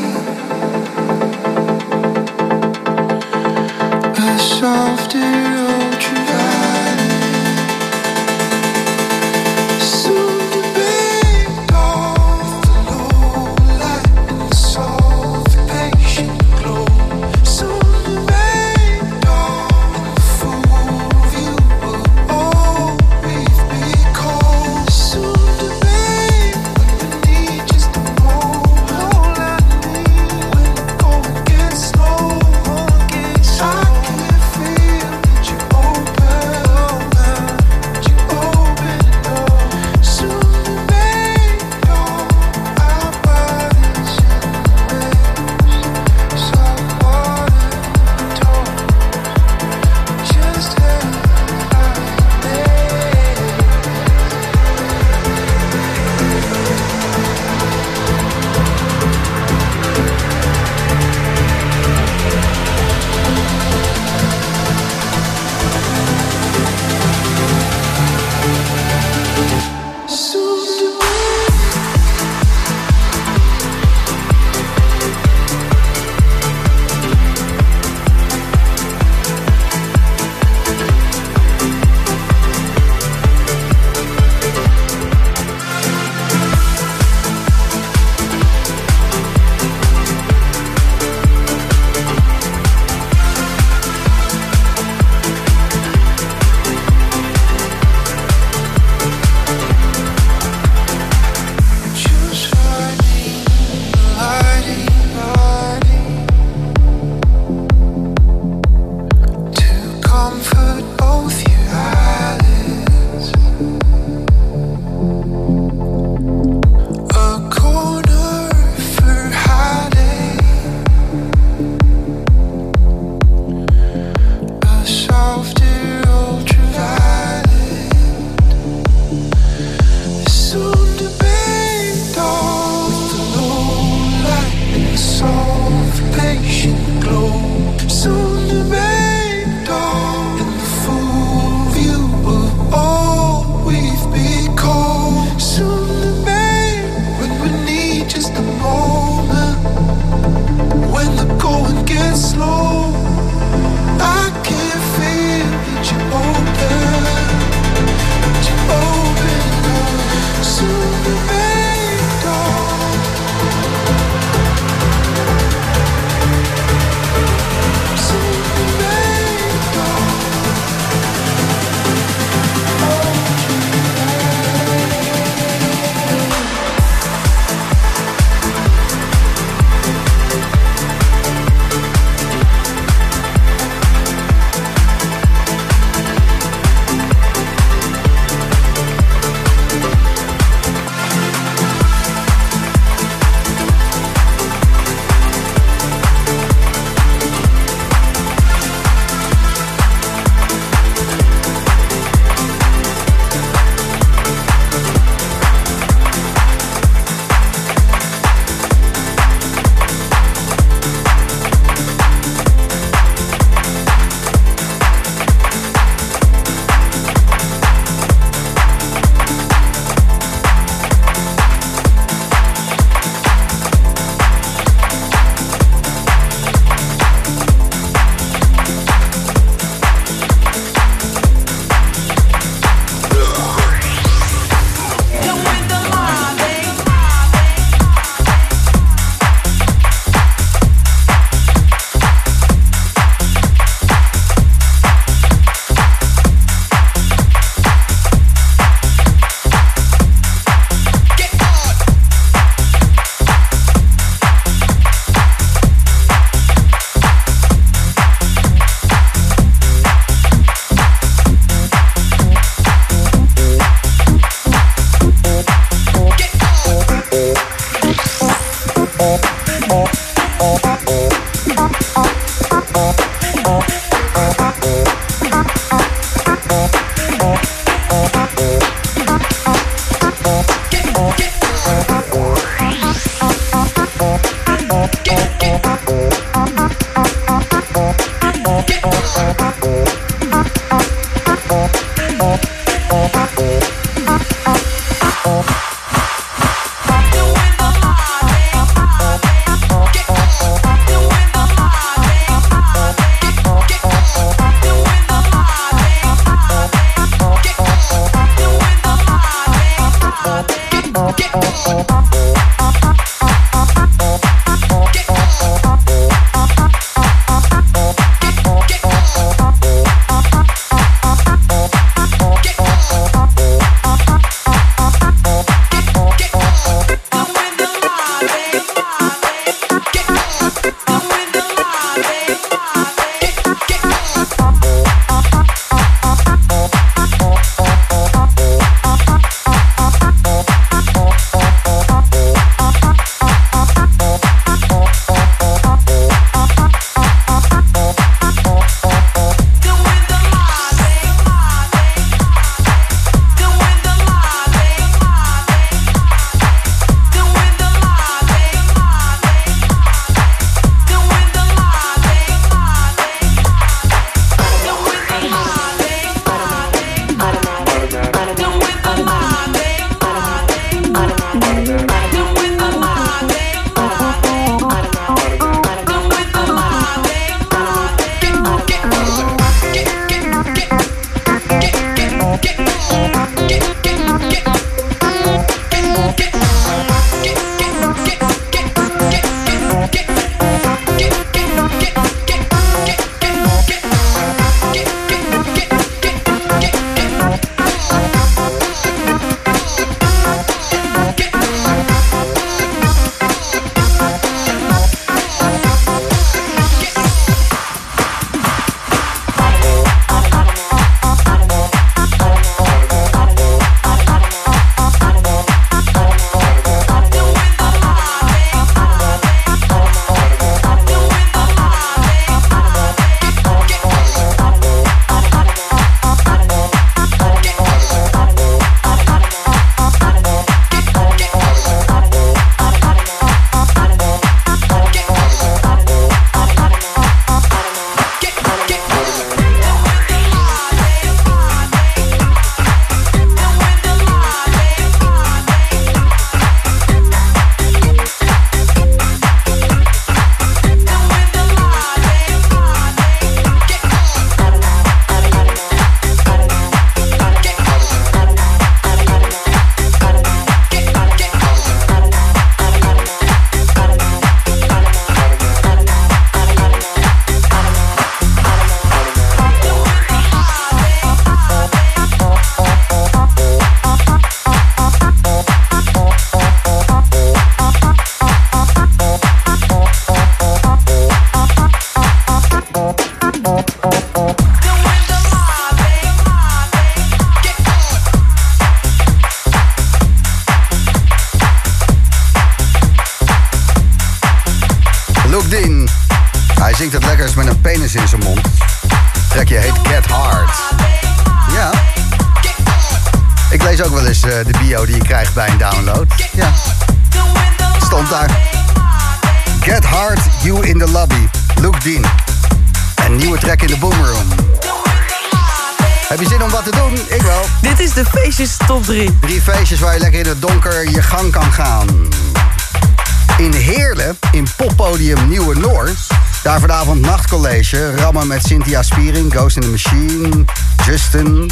[SPEAKER 6] Rammen met Cynthia Spiering, Ghost in the Machine, Justin.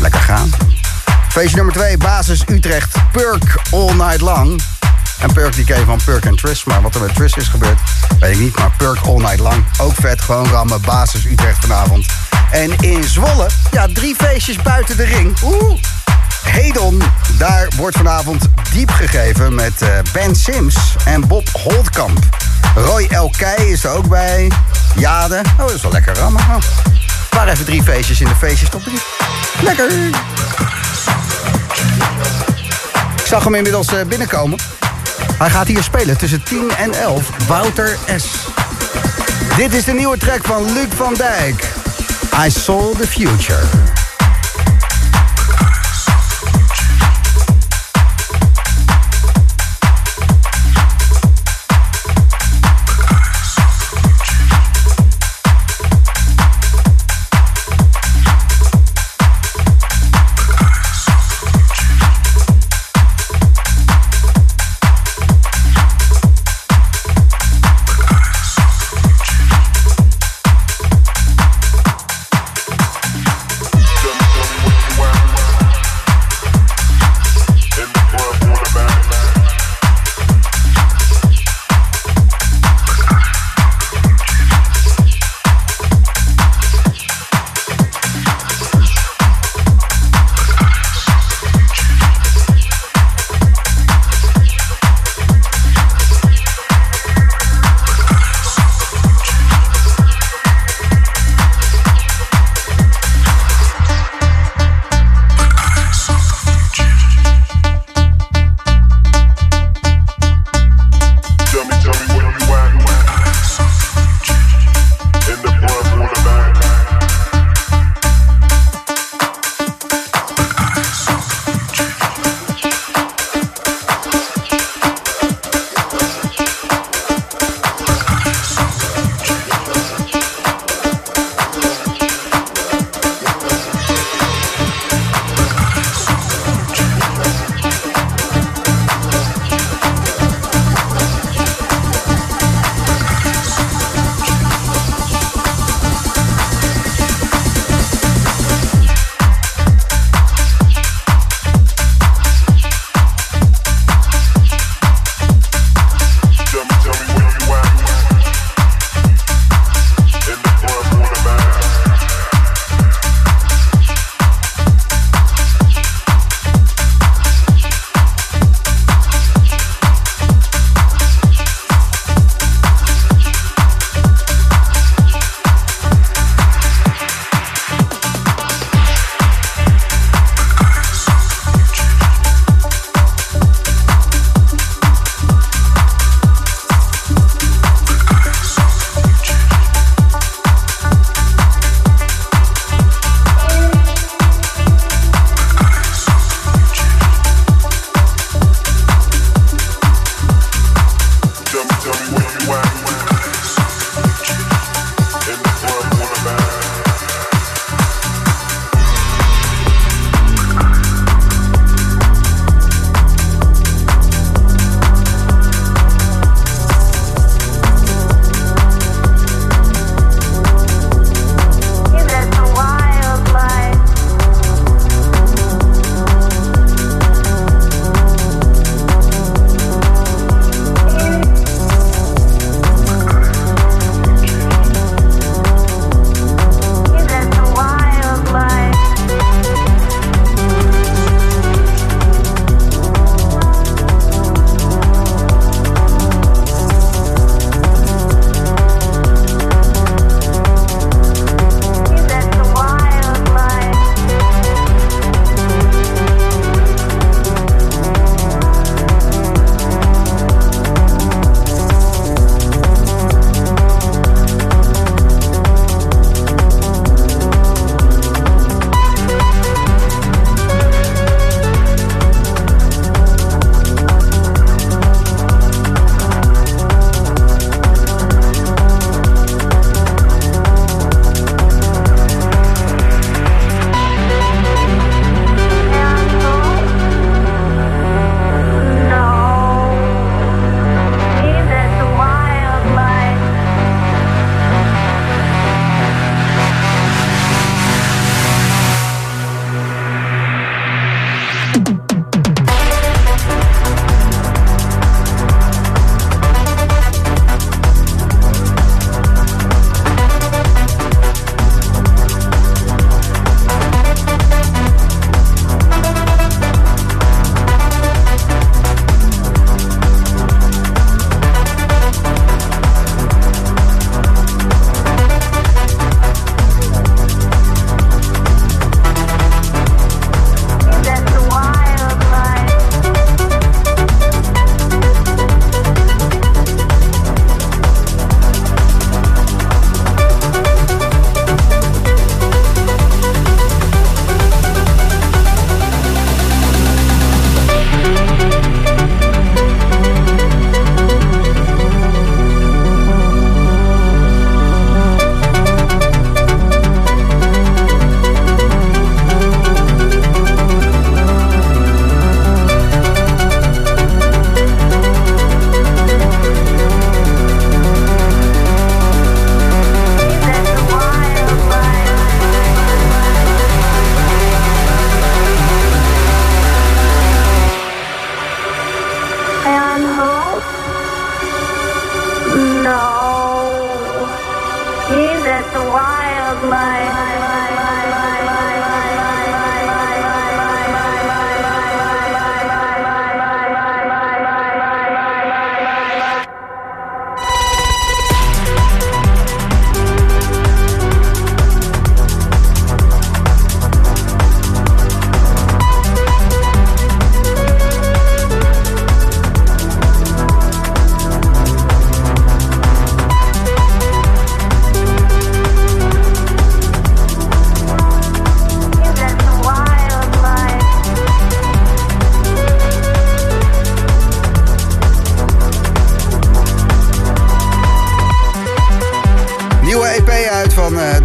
[SPEAKER 6] Lekker gaan. Feestje nummer 2, Basis Utrecht, Purk All Night Long. En Purk die ken van Purk en Tris. Maar wat er met Tris is gebeurd, weet ik niet. Maar Purk All Night Long, ook vet. Gewoon rammen, Basis Utrecht vanavond. En in Zwolle, ja, drie feestjes buiten de ring. Oeh. Hedon, daar wordt vanavond diep gegeven met eh, Ben Sims en Bob Holtkamp. Roy Elkei is er ook bij. Jade, oh, dat is wel lekker rammen. Oh. Even drie feestjes in de feestjes top drie. Lekker. Ik zag hem inmiddels eh, binnenkomen. Hij gaat hier spelen tussen 10 en 11. Wouter S. Dit is de nieuwe track van Luc van Dijk. I saw the future.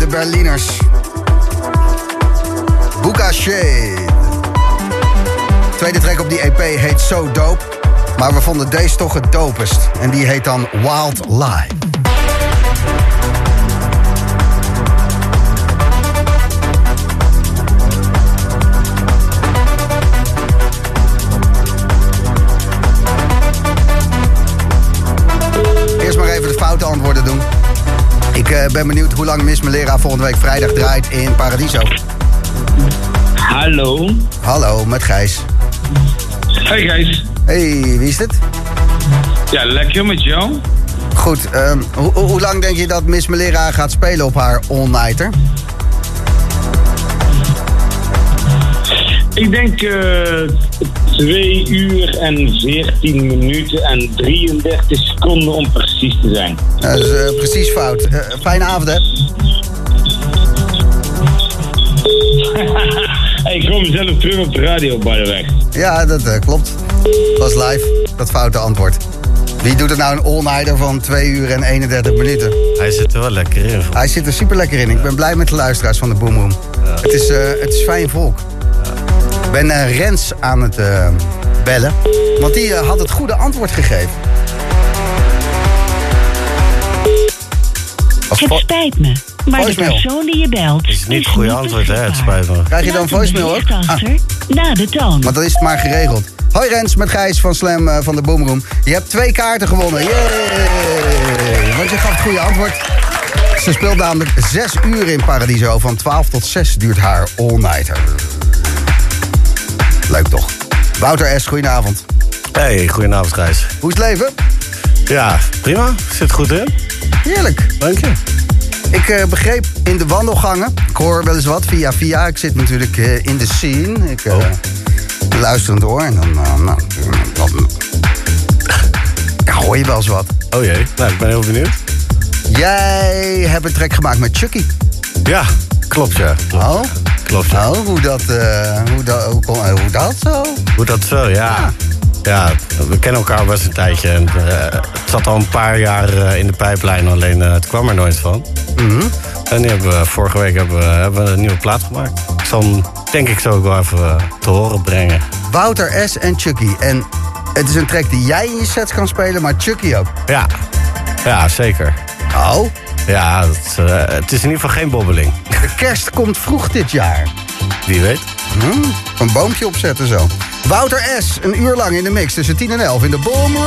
[SPEAKER 6] Berliners. Buka Shade. Tweede track op die EP heet So Dope. Maar we vonden deze toch het dopest. En die heet dan Wild Life. Ik eh, ben benieuwd hoe lang Miss Melera volgende week vrijdag draait in Paradiso.
[SPEAKER 10] Hallo.
[SPEAKER 6] Hallo, met Gijs.
[SPEAKER 10] Hey Gijs.
[SPEAKER 6] Hey, wie is dit?
[SPEAKER 10] Ja, lekker met jou.
[SPEAKER 6] Goed, ehm, hoe lang denk je dat Miss Melera gaat spelen op haar all-nighter?
[SPEAKER 10] Ik denk eh 2 uur en 14 minuten en 33 seconden om precies te zijn.
[SPEAKER 6] Dat is eh, precies fout. Eh, fijne avond, hè?
[SPEAKER 10] ik hoor mezelf terug op de radio, by the way.
[SPEAKER 6] Ja, dat eh, klopt. Was live, dat foute antwoord. Wie doet er nou een all-nighter van 2 uur en 31 minuten?
[SPEAKER 16] Hij zit er wel lekker in.
[SPEAKER 6] Hij zit er super lekker in. Ik ben blij met de luisteraars van de Boomroom. Het, is, eh, het is fijn volk. Ik ben eh, Rens aan het eh, bellen. Want die eh, had het goede antwoord gegeven. Of
[SPEAKER 17] Het spijt me, maar de persoon die je belt
[SPEAKER 16] Is niet het goede antwoord, hè? Het spijt me.
[SPEAKER 6] Krijg je dan voicemail ook?
[SPEAKER 17] bericht
[SPEAKER 6] Ah,
[SPEAKER 17] na de toon.
[SPEAKER 6] maar dan is het maar geregeld. Hoi Rens, met Gijs van Slam van de Boomroom. Je hebt twee kaarten gewonnen. Yay! Want je gaf het goede antwoord. Ze speelt namelijk 6 uur in Paradiso. Van 12 tot 6 duurt haar all-nighter. Leuk toch? Wouter S., goedenavond.
[SPEAKER 16] Hey, goedenavond Gijs.
[SPEAKER 6] Hoe is het leven?
[SPEAKER 16] Ja, prima. Zit goed in.
[SPEAKER 6] Heerlijk.
[SPEAKER 16] Dank je.
[SPEAKER 6] Ik eh, begreep in de wandelgangen, ik hoor wel eens wat via via. Ik zit natuurlijk eh, in de scene. Ik eh luisterend hoor. En dan, nou, dan ja, hoor je wel eens wat.
[SPEAKER 16] Oh jee, nou ik ben heel benieuwd.
[SPEAKER 6] Jij hebt een track gemaakt met Chucky.
[SPEAKER 16] Ja, klopt ja. Klopt,
[SPEAKER 6] Oh?
[SPEAKER 16] Klopt ja.
[SPEAKER 6] Oh, hoe dat, eh, hoe dat, hoe, kon- eh, hoe dat zo?
[SPEAKER 16] Hoe dat zo, ja. Ja, we kennen elkaar best een tijdje. En, eh, het zat al een paar jaar eh, in de pijplijn, alleen eh, het kwam er nooit van.
[SPEAKER 6] Mhm.
[SPEAKER 16] En nu hebben we, vorige week hebben we, hebben we een nieuwe plaat gemaakt. Ik zal hem, denk ik, zo ook wel even eh, te horen brengen.
[SPEAKER 6] Wouter S. en Chucky. En het is een track die jij in je sets kan spelen, maar Chucky ook.
[SPEAKER 16] Ja, ja zeker.
[SPEAKER 6] Oh?
[SPEAKER 16] Ja, het, is, eh, het is in ieder geval geen bobbeling.
[SPEAKER 6] De kerst komt vroeg dit jaar.
[SPEAKER 16] Wie weet.
[SPEAKER 6] Hm, een boompje opzetten zo. Wouter S. Een uur lang in de mix tussen 10 en 11 in de Boom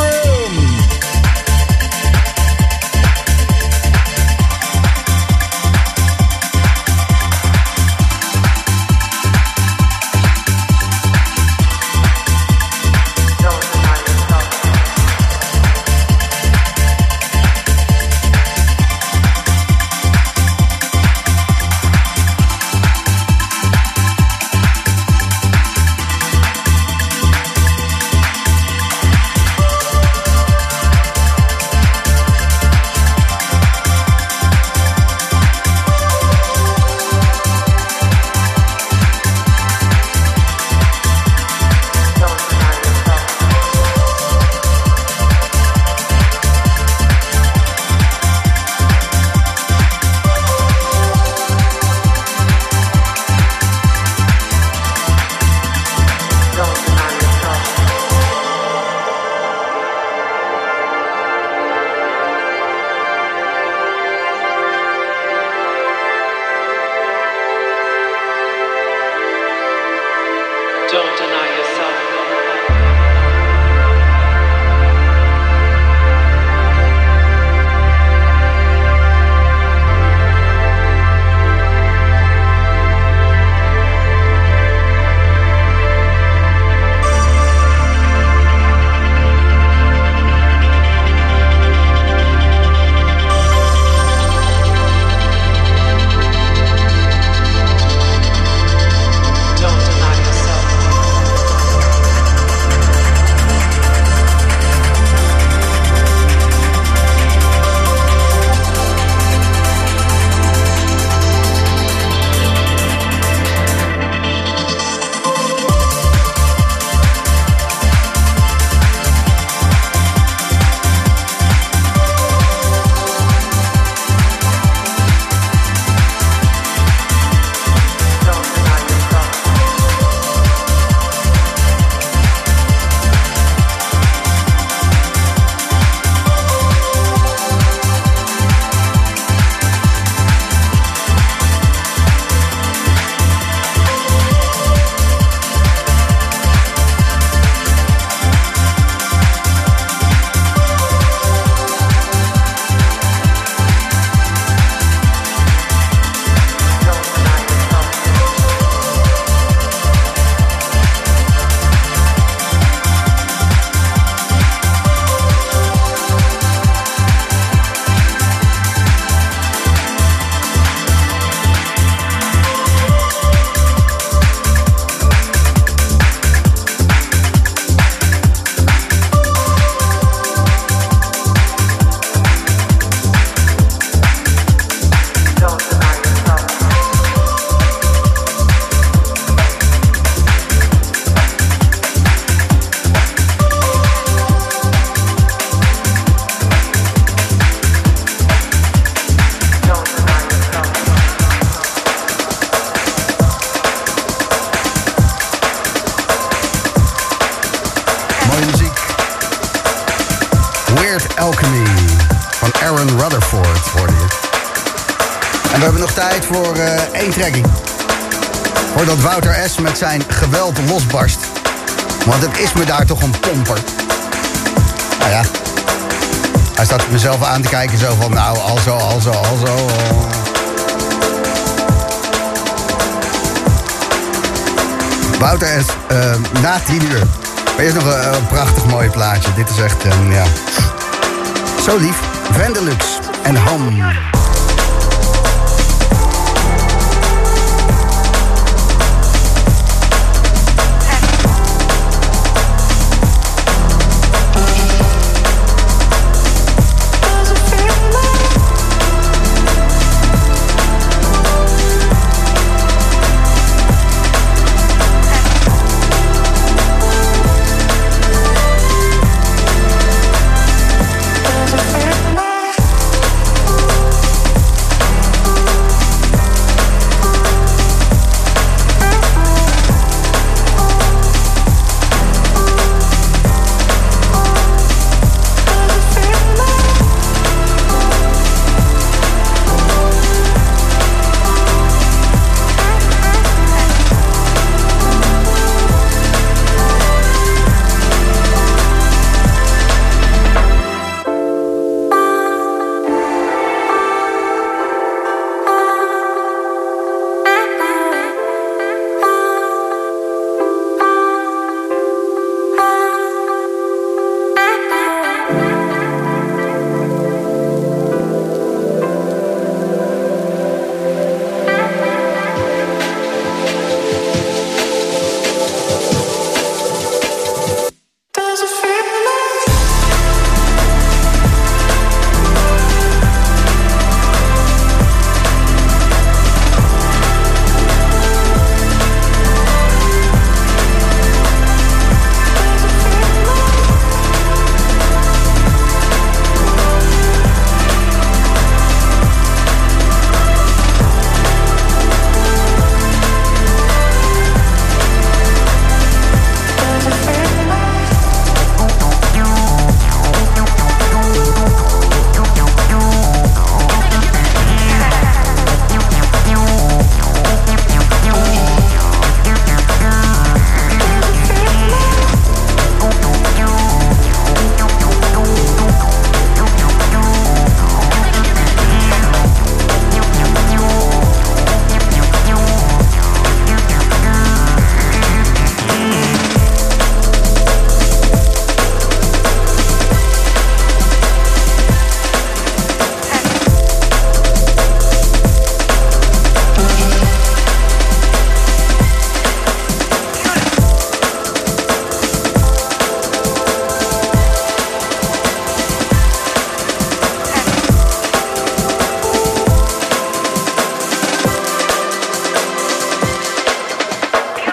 [SPEAKER 6] Voordat Wouter S. met zijn geweld losbarst. Want het is me daar toch een pomper. Nou ja. Hij staat mezelf aan te kijken zo van nou, alzo, alzo, alzo. Wouter S. eh, na tien uur. Maar eerst nog een, een prachtig mooi plaatje. Dit is echt, eh, ja... Zo lief. Vandelux en Ham.